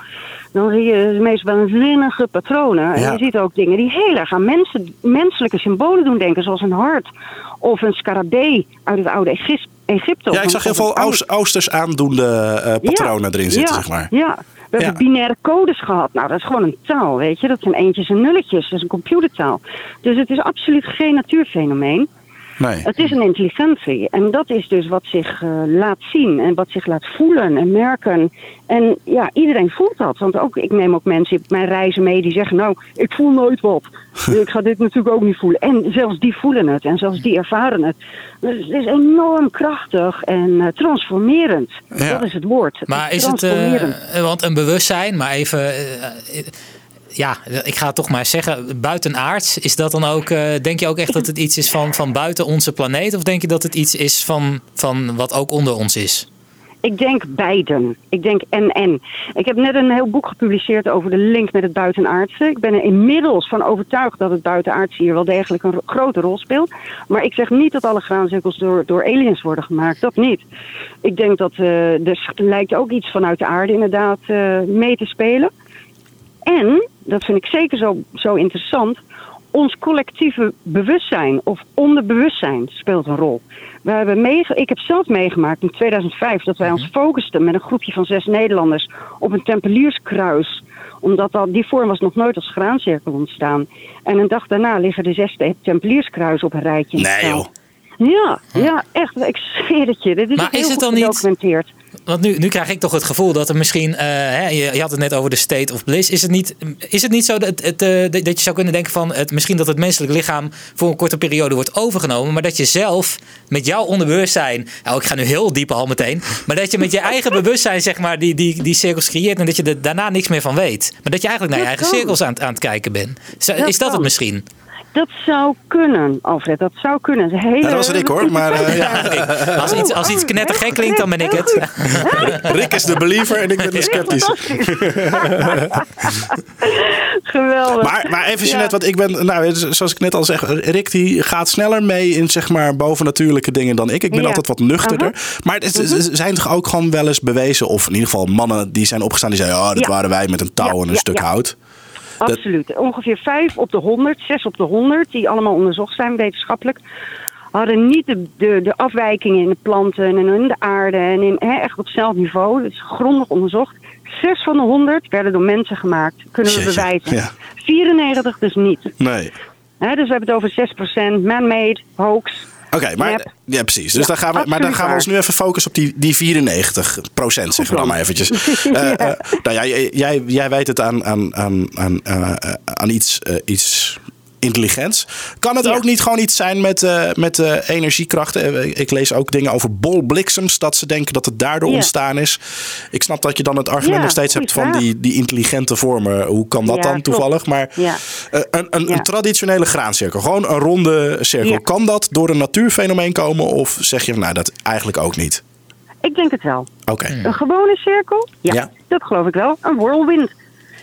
Dan zie je de meest waanzinnige patronen. En je ziet ook dingen die heel erg aan mensen, menselijke symbolen doen denken. Zoals een hart of een scarabee uit het oude Egypte. Egypte Ja, ik zag heel veel Oost- Oosters aandoende eh, patronen Ja, erin zitten, ja, zeg maar. Ja, we Ja. hebben binaire codes gehad. Nou, dat is gewoon een taal, weet je. Dat zijn eentjes en nulletjes. Dat is een computertaal. Dus het is absoluut geen natuurfenomeen. Nee. Het is een intelligentie. En dat is dus wat zich eh, laat zien en wat zich laat voelen en merken. En ja, iedereen voelt dat. Want ook, ik neem ook mensen op mijn reizen mee die zeggen... nou, ik voel nooit wat. Dus ik ga dit natuurlijk ook niet voelen. En zelfs die voelen het en zelfs die ervaren het. Dus het is enorm krachtig en eh, transformerend. Ja. Dat is het woord. Het maar is het, transformerend. eh, want een bewustzijn, maar even, ja, ik ga het toch maar zeggen, buitenaards, is dat dan ook, eh, denk je ook echt dat het iets is van, van buiten onze planeet? Of denk je dat het iets is van, van wat ook onder ons is? Ik denk beiden. Ik denk en-en. Ik heb net een heel boek gepubliceerd over de link met het buitenaardse. Ik ben er inmiddels van overtuigd dat het buitenaardse hier wel degelijk een ro- grote rol speelt. Maar ik zeg niet dat alle graancirkels door, door aliens worden gemaakt. Dat niet. Ik denk dat eh er lijkt ook iets vanuit de aarde inderdaad eh, mee te spelen. En, dat vind ik zeker zo, zo interessant, ons collectieve bewustzijn of onderbewustzijn speelt een rol. We hebben meege- ik heb zelf meegemaakt in 2005 dat wij ons focusten met een groepje van zes Nederlanders op een tempelierskruis. Omdat dat, die vorm was nog nooit als graancirkel ontstaan. En een dag daarna liggen de zes te- tempelierskruis op een rijtje. in Nee, veld. joh. Ja, ja, echt. Ik zweer het je. Dit is Maar heel is het goed dan niet- gedocumenteerd. Want nu, nu krijg ik toch het gevoel dat er misschien, eh, hè, je, je had het net over de state of bliss. Is het niet, is het niet zo dat, het, eh, dat je zou kunnen denken van het, misschien dat het menselijk lichaam voor een korte periode wordt overgenomen, maar dat je zelf met jouw onderbewustzijn, nou ik ga nu heel diep al meteen, maar dat je met je eigen bewustzijn zeg maar die, die, die cirkels creëert en dat je er daarna niks meer van weet. Maar dat je eigenlijk naar je Dat eigen kan. cirkels aan, het- aan het kijken bent. Zo- Dat is dat het misschien? Dat zou kunnen, Alfred. Dat zou kunnen. Hele- Ja, dat was Rick hoor, maar eh, ja. Als iets, als iets knettergek klinkt, dan ben ik het. Rick is de believer en ik ben de sceptisch. Geweldig. Maar, maar even Ja. Jeanette, want ik ben, nou, zoals ik net al zeg, Rick die gaat sneller mee in zeg maar bovennatuurlijke dingen dan ik. Ik ben Ja. altijd wat nuchterder. Mhm. Maar het, is- zijn toch ook gewoon wel eens bewezen, of in ieder geval mannen die zijn opgestaan die zeiden, oh, Ja. waren wij met een touw Ja, en een ja, stuk ja. hout. Absoluut. Ongeveer 5 op de 100, 6 op de 100, die allemaal onderzocht zijn wetenschappelijk, hadden niet de, de, de afwijkingen in de planten en in de aarde en in, echt op zelfniveau. Dat is grondig onderzocht. 6 van de 100 werden door mensen gemaakt, kunnen we bewijzen. ja. 94 dus niet. Nee. Dus we hebben het over 6% man-made, hoax. Oké, maar Nep. ja, precies. Dus Ja, dan gaan we, maar dan gaan we ons nu even focussen op die, die 94 procent, zeggen we dan maar eventjes. Eh, eh, nou ja, jij, jij, jij weet het aan, aan, aan, aan, eh, aan iets, iets intelligents. Kan het Ja. ook niet gewoon iets zijn met, eh, met eh, energiekrachten? Eh, Ik lees ook dingen over bolbliksems, dat ze denken dat het daardoor Ja. ontstaan is. Ik snap dat je dan het argument Ja, nog steeds hebt van die, die intelligente vormen. Hoe kan dat dan klopt. toevallig? Maar een, een, traditionele graancirkel, gewoon een ronde cirkel. Kan dat door een natuurfenomeen komen? Of zeg je, nou, dat eigenlijk ook niet? Ik denk het wel. Oké. Een gewone cirkel? Ja, Ja. dat geloof ik wel. Een whirlwind.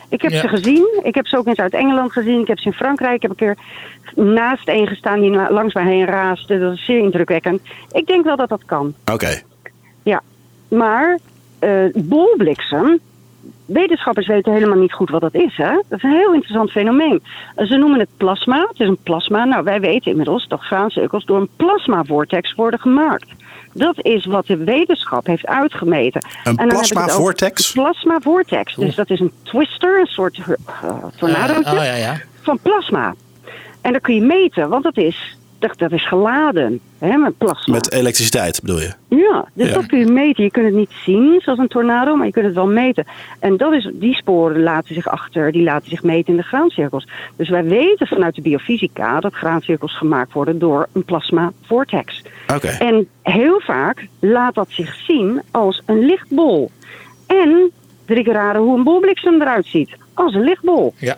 Ik heb Ja. ze gezien. Ik heb ze ook eens uit Engeland gezien. Ik heb ze in Frankrijk. Ik heb een keer naast een gestaan die langs mij heen raasde. Dat is zeer indrukwekkend. Ik denk wel dat dat kan. Oké. Ja. Maar eh bolbliksem, wetenschappers weten helemaal niet goed wat dat is. Hè? Dat is een heel interessant fenomeen. Ze noemen het plasma. Het is een plasma. Nou, wij weten inmiddels dat graancirkels door een plasmavortex worden gemaakt. Dat is wat de wetenschap heeft uitgemeten. Een En het over plasmavortex? Plasmavortex. Dus dat is een twister, een soort uh, tornadootje oh ja, ja. van plasma. En dat kun je meten, want dat is, dat, dat is geladen hè, met plasma. Met elektriciteit bedoel je? Ja, dus Ja. dat kun je meten. Je kunt het niet zien zoals een tornado, maar je kunt het wel meten. En dat is, die sporen laten zich achter, die laten zich meten in de graancirkels. Dus wij weten vanuit de biofysica dat graancirkels gemaakt worden door een plasma vortex. Oké. En heel vaak laat dat zich zien als een lichtbol. En drie keer raden hoe een bolbliksem eruit ziet. Als een lichtbol. Ja.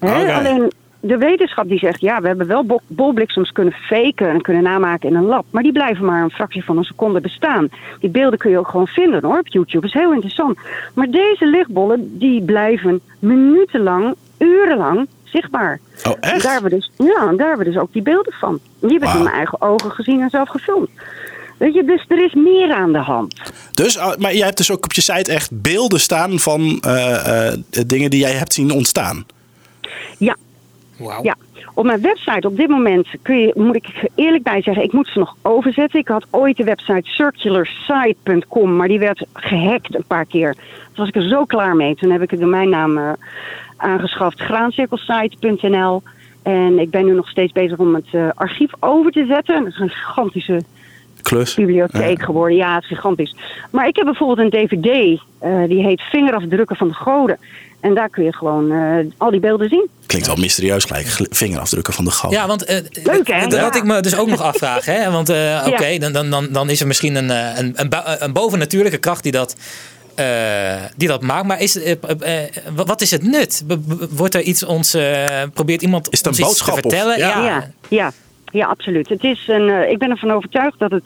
Alleen de wetenschap die zegt, ja, we hebben wel bo- bolbliksems kunnen faken en kunnen namaken in een lab. Maar die blijven maar een fractie van een seconde bestaan. Die beelden kun je ook gewoon vinden hoor, op YouTube. Dat is heel interessant. Maar deze lichtbollen, die blijven minutenlang, urenlang zichtbaar. Oh, En echt? daar hebben we dus, ja, daar hebben we dus ook die beelden van. Die heb ik in mijn eigen ogen gezien en zelf gefilmd. Weet je, dus er is meer aan de hand. Dus, ah, maar jij hebt dus ook op je site echt beelden staan van eh, eh, dingen die jij hebt zien ontstaan. Ja, Ja, op mijn website op dit moment kun je, moet ik er eerlijk bij zeggen, ik moet ze nog overzetten. Ik had ooit de website circularsite.com, maar die werd gehackt een paar keer. Toen was ik er zo klaar mee. Toen heb ik de domeinnaam eh, aangeschaft, graancirkelsite.nl. En ik ben nu nog steeds bezig om het eh, archief over te zetten. Dat is een gigantische Klus. bibliotheek geworden. Ja, het is gigantisch. Maar ik heb bijvoorbeeld een dvd, eh, die heet Vingerafdrukken van de Goden. En daar kun je gewoon eh, al die beelden zien. Klinkt wel mysterieus gelijk. Vingerafdrukken van de goud. Ja, want eh, Leuk, hè? dat Ja. had ik me dus ook nog afvragen. Hè? Want eh, oké, dan, dan, dan, dan is er misschien een, eh, een, een, bovennatuurlijke kracht die dat, eh, die dat maakt. Maar is, wat is het nut? Wordt er iets ons, eh, probeert iemand Is het een ons iets boodschap te of- vertellen? Ja. Ja, ja, ja, absoluut. Het is een, eh, ik ben ervan overtuigd dat het,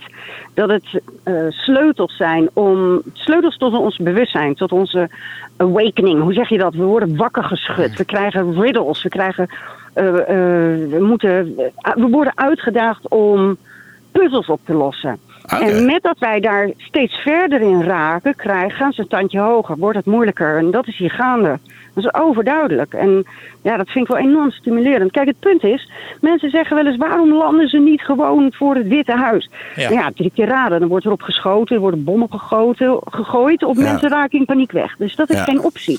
dat het eh, sleutels zijn om sleutels tot ons bewustzijn, tot onze awakening. Hoe zeg je dat? We worden wakker geschud. We krijgen riddles. We krijgen, eh, we moeten, we worden uitgedaagd om puzzels op te lossen. En met dat wij daar steeds verder in raken, krijgen, gaan ze een tandje hoger, wordt het moeilijker. En dat is hier gaande. Dat is overduidelijk. En ja, dat vind ik wel enorm stimulerend. Kijk, het punt is, mensen zeggen wel eens, waarom landen ze niet gewoon voor het Witte Huis? Ja. Ja, drie keer raden. Dan wordt erop geschoten, er worden bommen gegoten, gegooid, of Ja. mensen raken in paniek weg. Dus dat is Ja. geen optie.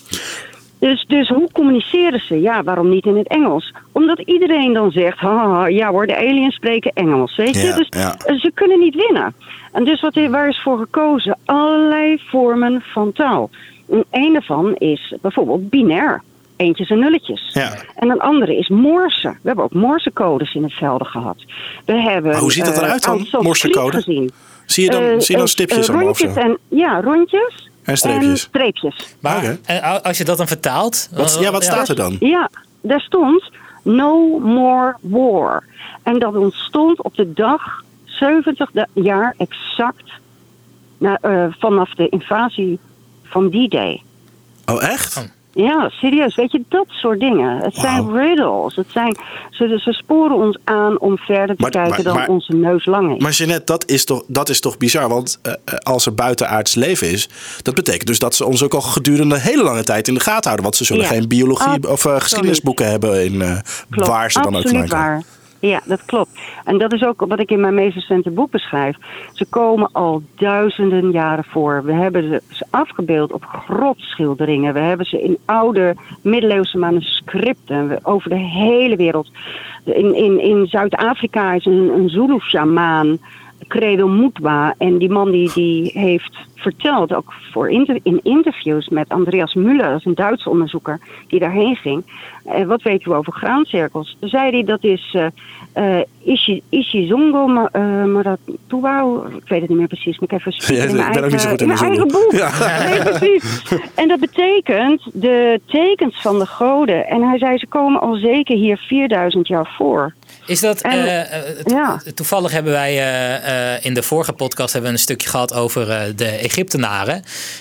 Dus, dus hoe communiceren ze? Ja, waarom niet in het Engels? Omdat iedereen dan zegt, haha, ja hoor, de aliens spreken Engels. Weet je? Ja, dus ja. eh, ze kunnen niet winnen. En dus wat, waar is voor gekozen? Allerlei vormen van taal. En een daarvan is bijvoorbeeld binair. Eentjes en nulletjes. Ja. En een andere is Morse. We hebben ook Morsecodes in het velden gehad. We hebben, Maar hoe ziet dat eh, eruit dan, Anselm Morsecode? Zie je dan, Eh, zie je dan eh, stipjes eh, zo? en, Ja, rondjes. En streepjes. En streepjes. Maar eh, als je dat dan vertaalt. Wat, ja, wat staat er dan? Ja, daar stond No More War. En dat ontstond op de dag 70 da- jaar exact na, eh, vanaf de invasie van D-Day. Oh, echt? Ja, serieus. Weet je, dat soort dingen. Het zijn riddles. Het zijn, ze, ze sporen ons aan om verder te Maar- kijken maar- dan maar- onze neus lang is. Maar Jeanette, dat is toch, dat is toch bizar? Want eh, eh, als er buitenaards leven is, dat betekent dus dat ze ons ook al gedurende een hele lange tijd in de gaten houden. Want ze zullen Ja, geen biologie of eh, geschiedenisboeken hebben in waar ze dan ook vandaan. Ja, dat klopt. En dat is ook wat ik in mijn meest recente boek beschrijf. Ze komen al duizenden jaren voor. We hebben ze, afgebeeld op grotschilderingen. We hebben ze in oude middeleeuwse manuscripten over de hele wereld. In, in, in Zuid-Afrika is een, een Zulu-sjamaan, Credo Mutwa. En die man die, die heeft verteld, ook voor inter- in interviews met Andreas Müller, dat is een Duitse onderzoeker die daarheen ging. Eh, wat weet u over graancirkels? Toen zei hij dat is eh eh, Ishi, Ishizongo Ma- eh, Maratuwa. Ik weet het niet meer precies, maar ik heb even Ja, in mijn ook niet zo eigen- goed in mijn de eigen boek. Ja. Nee, precies. En dat betekent de tekens van de goden. En hij zei, ze komen al zeker hier 4000 jaar voor. Is dat, En- to- ja. toevallig hebben wij eh, eh, in de vorige podcast hebben we een stukje gehad over eh, de Egyptenaren.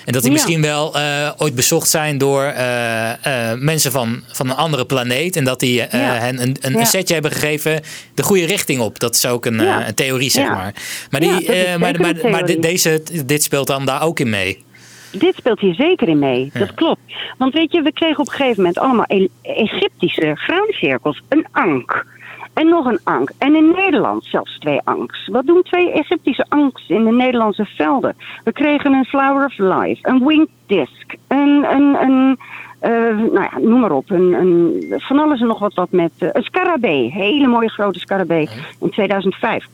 En dat die Ja. misschien wel eh, ooit bezocht zijn door eh, eh, mensen van, van een andere planeet. En dat die eh, Ja. hen een, een, Ja. een setje hebben gegeven de goede richting op. Dat is ook een, Ja. eh, een theorie, zeg maar. Maar, die, eh, maar, maar, maar dit- deze, dit speelt dan daar ook in mee. dit speelt hier zeker in mee. Dat klopt. Want weet je, we kregen op een gegeven moment allemaal E- Egyptische graancirkels. Een ank. En nog een ank. En in Nederland zelfs twee anks. Wat doen twee Egyptische anks in de Nederlandse velden? We kregen een Flower of Life, een winged disc, een, een, een eh, nou ja, noem maar op. Een, een, van alles en nog wat, wat met eh, een scarabee. Hele mooie grote scarabee in 2005.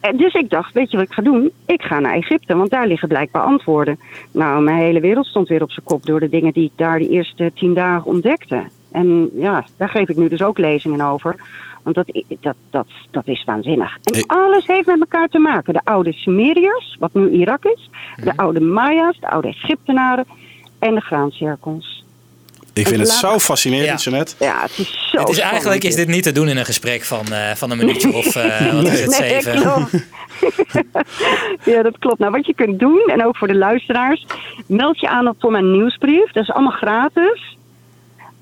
En dus ik dacht, weet je wat ik ga doen? Ik ga naar Egypte, want daar liggen blijkbaar antwoorden. Nou, mijn hele wereld stond weer op zijn kop door de dingen die ik daar de eerste tien dagen ontdekte. En ja, daar geef ik nu dus ook lezingen over. Want dat, dat, dat, dat is waanzinnig. En alles heeft met elkaar te maken. De oude Sumeriërs, wat nu Irak is. De oude Maya's, de oude Egyptenaren en de graancirkels. Ik vind het zo fascinerend, Ja. Jeanette. Ja, het is zo Het is eigenlijk is dit niet te doen in een gesprek van, eh, van een minuutje of eh, wat is het, Nee, zeven. klopt. ja, dat klopt. Nou, wat je kunt doen, en ook voor de luisteraars, meld je aan op voor mijn nieuwsbrief. Dat is allemaal gratis.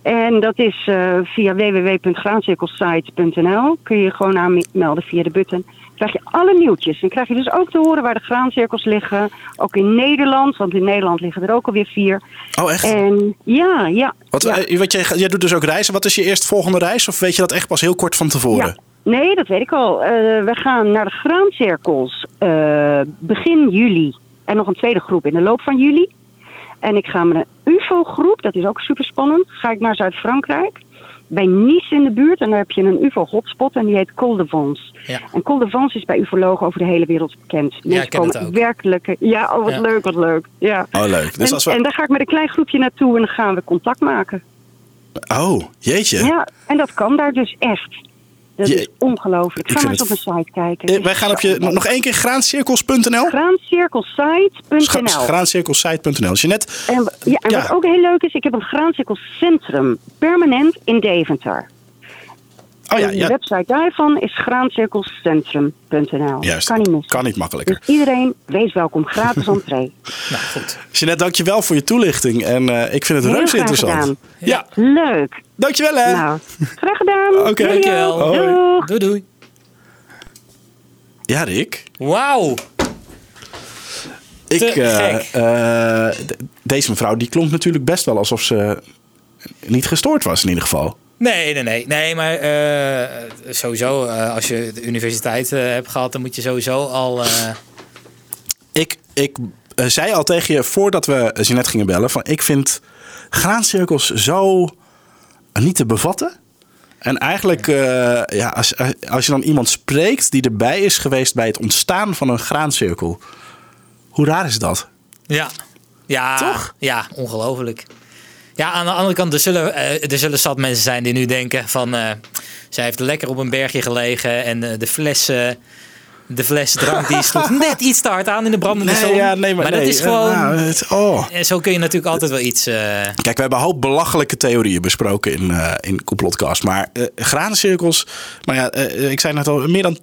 En dat is eh, via www.graancirkelsite.nl. Kun je je gewoon aanmelden via de button. krijg je alle nieuwtjes. En krijg je dus ook te horen waar de graancirkels liggen. Ook in Nederland, want in Nederland liggen er ook alweer vier. Oh, echt? En ja, ja. Wat, ja. eh, wat jij, jij doet dus ook reizen. Wat is je eerstvolgende reis? Of weet je dat echt pas heel kort van tevoren? Ja. Nee, dat weet ik al. Eh, we gaan naar de graancirkels begin juli. En nog een tweede groep in de loop van juli. En ik ga met een UFO-groep, dat is ook super spannend. Ga ik naar Zuid-Frankrijk. Bij Nice in de buurt. En daar heb je een UFO-hotspot en die heet Col de Vence. Ja. En Col de Vence is bij ufologen over de hele wereld bekend. Mensen ik ken het komen ook. werkelijk... Ja, oh, wat Ja. leuk, wat leuk. Ja. Oh, leuk. Dus en, als we... en daar ga ik met een klein groepje naartoe en dan gaan we contact maken. Oh, jeetje. Ja, en dat kan daar dus echt. Dat Je- is ongelooflijk. Ga maar eens op mijn site kijken. Eh, Wij gaan op je... Nog één keer graancirkels.nl? Graancirkelsite.nl. Graancirkelsite.nl. Jeanette, En, ja, en Ja. wat ook heel leuk is, ik heb een graancirkelscentrum permanent in Deventer. Oh ja, de website daarvan is graancirkelscentrum.nl. Juist. Kan niet missen. Kan niet makkelijker. Dus iedereen, wees welkom. Gratis entree. Nou, goed. Jeanette, dankjewel voor je toelichting. En eh, ik vind het Heel reuze interessant. gedaan. Ja, Leuk. dankjewel hè. Nou, graag gedaan. Oké. Jullie Dankjewel. Doei doei. Ja, Rick. Wauw. Ik, Te eh, gek. eh, d- deze mevrouw die klonk natuurlijk best wel alsof ze niet gestoord was in ieder geval. Nee, nee, nee. Nee, maar eh, sowieso, eh, als je de universiteit eh, hebt gehad, dan moet je sowieso al... Ik, ik zei al tegen je voordat we Jeanette gingen bellen: van ik vind graancirkels zo niet te bevatten. En eigenlijk, ja, als, als je dan iemand spreekt die erbij is geweest bij het ontstaan van een graancirkel, hoe raar is dat? Ja. Ja, Toch? Ja, ongelooflijk. Ja, aan de andere kant, er zullen, eh, er zullen zat mensen zijn die nu denken van... eh zij heeft lekker op een bergje gelegen en eh, de fles... eh, de fles drank die sloeg net iets te hard aan in de brandende zon. ja, nee, maar, dat nee, is gewoon... nou, het- oh. En zo kun je natuurlijk altijd wel iets... Kijk, we hebben een hoop belachelijke theorieën besproken in, in Complotcast. Maar graancirkels, maar ja, ik zei net al, meer dan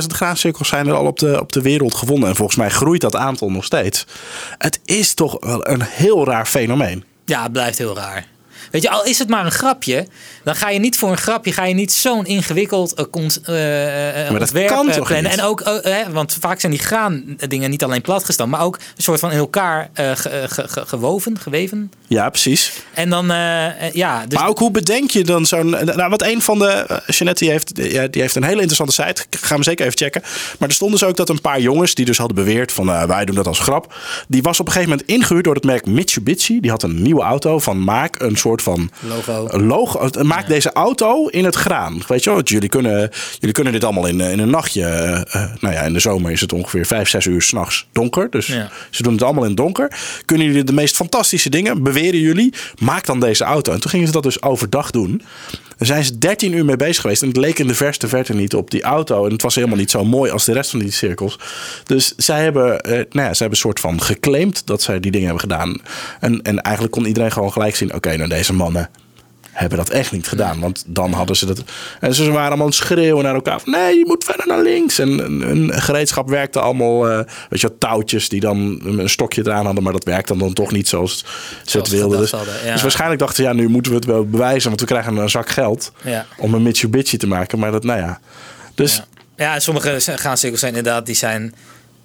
20.000 graancirkels zijn er al op de, op de wereld gevonden. En volgens mij groeit dat aantal nog steeds. Het is toch wel een heel raar fenomeen. Ja, blijft heel raar. Weet je, al is het maar een grapje, dan ga je niet voor een grapje, ga je niet zo'n ingewikkeld uh, cons- dat ontwerp kan toch plannen. niet? En ook, hè, want vaak zijn die graandingen niet alleen platgestampt, maar ook een soort van in elkaar ge- ge- ge- gewoven, geweven. Ja, precies. En dan, ja, dus maar ook hoe bedenk je dan zo'n... Nou, wat een van de... Jeanette die heeft, die heeft een hele interessante site. Gaan we zeker even checken. Maar er stond dus ook dat een paar jongens... die dus hadden beweerd van wij doen dat als grap... die was op een gegeven moment ingehuurd door het merk Mitsubishi. Die had een nieuwe auto van maak een soort van... logo. Logo. Maak deze auto in het graan. Weet je wel, jullie kunnen, jullie kunnen dit allemaal in, eh, in een nachtje. eh, nou ja, in de zomer is het ongeveer 5, 6 uur s'nachts donker. Dus Ja. ze doen het allemaal in het donker. Kunnen jullie de meest fantastische dingen, beweren jullie, maak dan deze auto. En toen gingen ze dat dus overdag doen. Daar zijn ze 13 uur mee bezig geweest. En het leek in de verste verte niet op die auto. En het was helemaal niet zo mooi als de rest van die cirkels. Dus zij hebben, eh, nou ja, hebben een soort van geclaimd dat zij die dingen hebben gedaan. En, en eigenlijk kon iedereen gewoon gelijk zien: oké, nou deze mannen hebben dat echt niet gedaan. Want dan hadden ze dat. En ze waren allemaal aan het schreeuwen naar elkaar: van, nee, je moet verder naar links. En een gereedschap werkte allemaal, eh, weet je, touwtjes die dan een stokje eraan hadden. Maar dat werkte dan, dan toch niet zoals ze het wilden. Dus, gedacht hadden, ja. dus waarschijnlijk dachten ze: ja, nu moeten we het wel bewijzen. Want we krijgen een zak geld Ja. om een Mitsubishi te maken. Maar dat, nou ja. Dus Ja. Ja, en sommige graancirkels zijn inderdaad, die zijn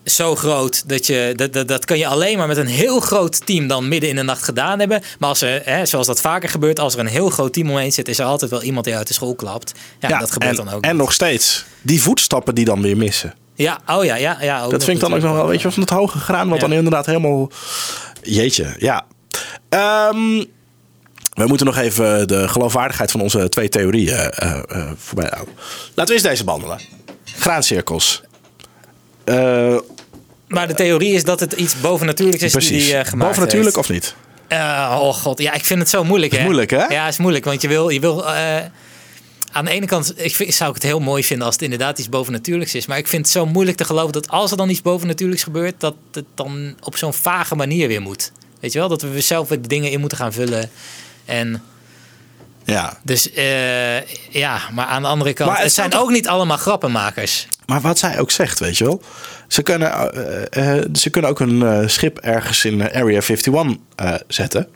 zo groot dat je dat, dat, dat kan je alleen maar met een heel groot team dan midden in de nacht gedaan hebben. Maar als er, hè, zoals dat vaker gebeurt, als er een heel groot team omheen zit, is er altijd wel iemand die uit de school klapt. Ja, dat gebeurt en, dan ook. En nog steeds die voetstappen die dan weer missen. Ja, oh ja, ja, ja. dat vind ik dan ook nog wel, weet je, van het hoge graan, wat dan inderdaad helemaal. Jeetje, ja. Um, we moeten nog even de geloofwaardigheid van onze twee theorieën uh, uh, voorbij houden. Laten we eens deze behandelen. Graancirkels. Uh, maar de theorie is dat het iets bovennatuurlijks is precies. die hij gemaakt Bovennatuurlijk heeft. of niet? oh god, ja, ik vind het zo moeilijk. Is hè? moeilijk, hè? Ja, het is moeilijk, want je wil, je wil aan de ene kant ik vind, zou ik het heel mooi vinden als het inderdaad iets bovennatuurlijks is. Maar ik vind het zo moeilijk te geloven dat als er dan iets bovennatuurlijks gebeurt, dat het dan op zo'n vage manier weer moet. Weet je wel, dat we zelf weer de dingen in moeten gaan vullen. En ja. Dus uh, ja, maar aan de andere kant, het, het zijn ook niet allemaal grappenmakers. Maar wat zij ook zegt, weet je wel. Ze kunnen, uh, uh, ze kunnen ook een schip ergens in Area 51 zetten.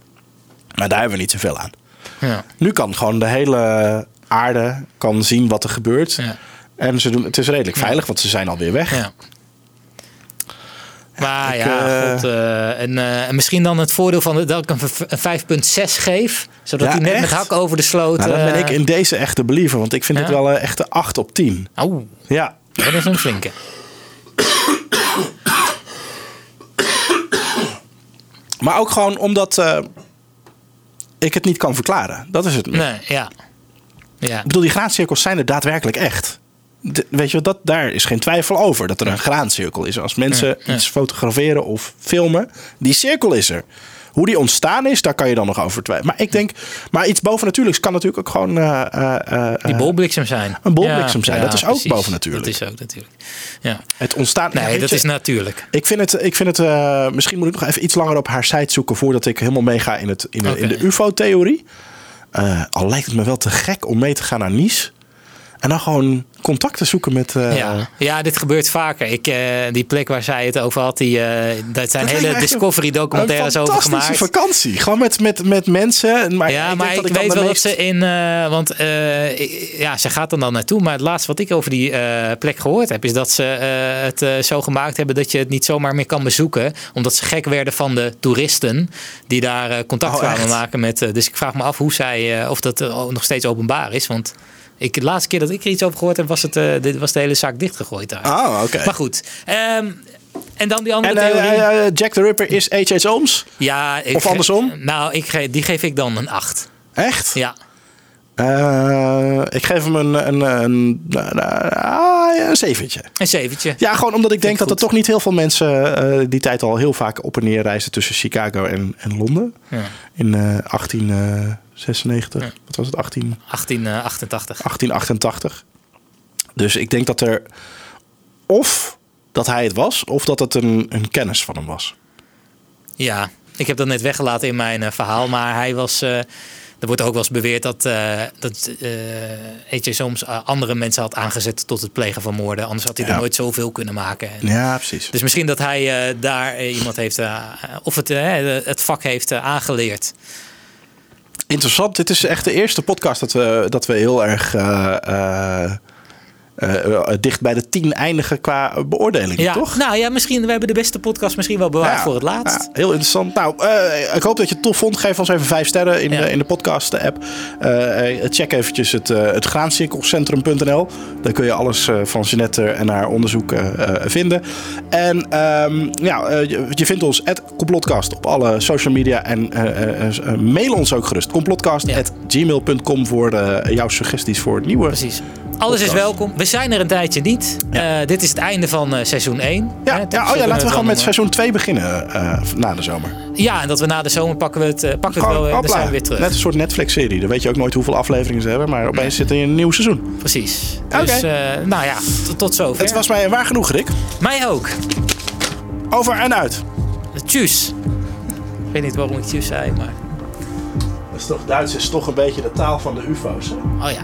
Maar daar hebben we niet zoveel aan. Ja. Nu kan gewoon de hele aarde kan zien wat er gebeurt. Ja. En ze doen, het is redelijk veilig, want ze zijn alweer weg. Ja. Maar ik, ja, God, uh, en, uh, en, misschien dan het voordeel van dat ik een 5,6 geef. Zodat ja, hij net echt? met hak over de sloot... Nou, dan ben ik in deze echte believer. Want ik vind Ja? het wel een echte 8 op 10. Oh, Ja. dat is een flinke. Maar ook gewoon omdat ik het niet kan verklaren. Dat is het. meer. Nee, ja. Ja, Ik bedoel, die graancirkels zijn er daadwerkelijk echt. De- weet je, wat, dat, daar is geen twijfel over dat er een graancirkel is. Als mensen iets fotograferen of filmen, die cirkel is er. Hoe die ontstaan is, daar kan je dan nog over twijfelen. Maar ik denk, maar iets bovennatuurlijks kan natuurlijk ook gewoon eh, eh, die bolbliksem zijn. een bolbliksem zijn. Dat is ook bovennatuurlijk. Dat is ook natuurlijk. Ja. het ontstaan. ja, Nee, dat je, is natuurlijk. Ik vind het, ik vind het misschien moet ik nog even iets langer op haar site zoeken voordat ik helemaal meega in, het, in, in de UFO-theorie. Al lijkt het me wel te gek om mee te gaan naar Nice. En dan gewoon contacten zoeken met. eh, ja. ja, dit gebeurt vaker. Ik, eh, die plek waar zij het over had, die, dat zijn hele echt Discovery documentaires een over fantastische gemaakt. vakantie. Gewoon met, met, met mensen. Maar ja, ik maar ik, dat ik dan weet wel meest- dat ze in. want ja, ze gaat er dan naartoe. Maar het laatste wat ik over die plek gehoord heb, is dat ze het zo gemaakt hebben dat je het niet zomaar meer kan bezoeken. Omdat ze gek werden van de toeristen die daar contact Oh, kwamen maken met. dus ik vraag me af hoe zij, of dat nog steeds openbaar is. Want ik, de laatste keer dat ik er iets over gehoord heb, was, het, eh, dit, was de hele zaak dichtgegooid daar. Oh, oké. Maar goed. Ehm, en dan die andere eh, theorie. Eh, Jack the Ripper is H.H. Ooms? Ja. Ik, of andersom? Nou, ik ge die geef ik dan een 8. Echt? Ja. Ik geef hem een, een, een, een, zeventje. Een zeventje. Ja, gewoon omdat ik denk dat er toch niet heel veel mensen die tijd al heel vaak op en neer reizen tussen Chicago en, en Londen. Ja. In 18. 96, wat was het, 18... 1888. 1888. Dus ik denk dat er of dat hij het was, of dat het een, een kennis van hem was. Ja, ik heb dat net weggelaten in mijn eh, verhaal, maar hij was... Eh, er wordt ook wel eens beweerd dat, uh, dat uh, soms andere mensen had aangezet tot het plegen van moorden. Anders had hij er nooit zoveel kunnen maken. En, ja, precies. Dus misschien dat hij daar iemand heeft, of het, het vak heeft aangeleerd. Interessant. Dit is echt de eerste podcast dat we, dat we heel erg eh, eh, dicht bij de tien eindigen qua beoordeling, Ja, toch? nou ja, misschien. We hebben de beste podcast misschien wel bewaard Ja, voor het laatst. ja, heel interessant. Nou, eh, ik hoop dat je het tof vond. Geef ons even vijf sterren in, de, in de podcast-app. Check eventjes het, het graancirkelcentrum.nl. Daar kun je alles van Jeanette en haar onderzoek vinden. En ehm, ja, je, je vindt ons at Complotcast op alle social media. En mail ons ook gerust. Complotcast.gmail.com voor jouw suggesties voor het nieuwe. Precies. Alles is welkom. We zijn er een tijdje niet. Ja. Eh, dit is het einde van eh, seizoen 1. Ja, Hè, ja, oh ja, laten we gewoon met seizoen 2 beginnen eh, na de zomer. Ja, en dat we na de zomer pakken we het, pakken we het wel weer. Dan zijn we weer terug. Net een soort Netflix-serie. Dan weet je ook nooit hoeveel afleveringen ze hebben. Maar opeens zit er een nieuw seizoen. Precies. Oké. Dus, nou ja, tot, tot zover. Het was mij waar genoeg, Rick. Mij ook. Over en uit. Tjus. Ik weet niet waarom ik tjus zei, maar... Dat is toch, Duits is toch een beetje de taal van de ufo's. Hè? Oh ja.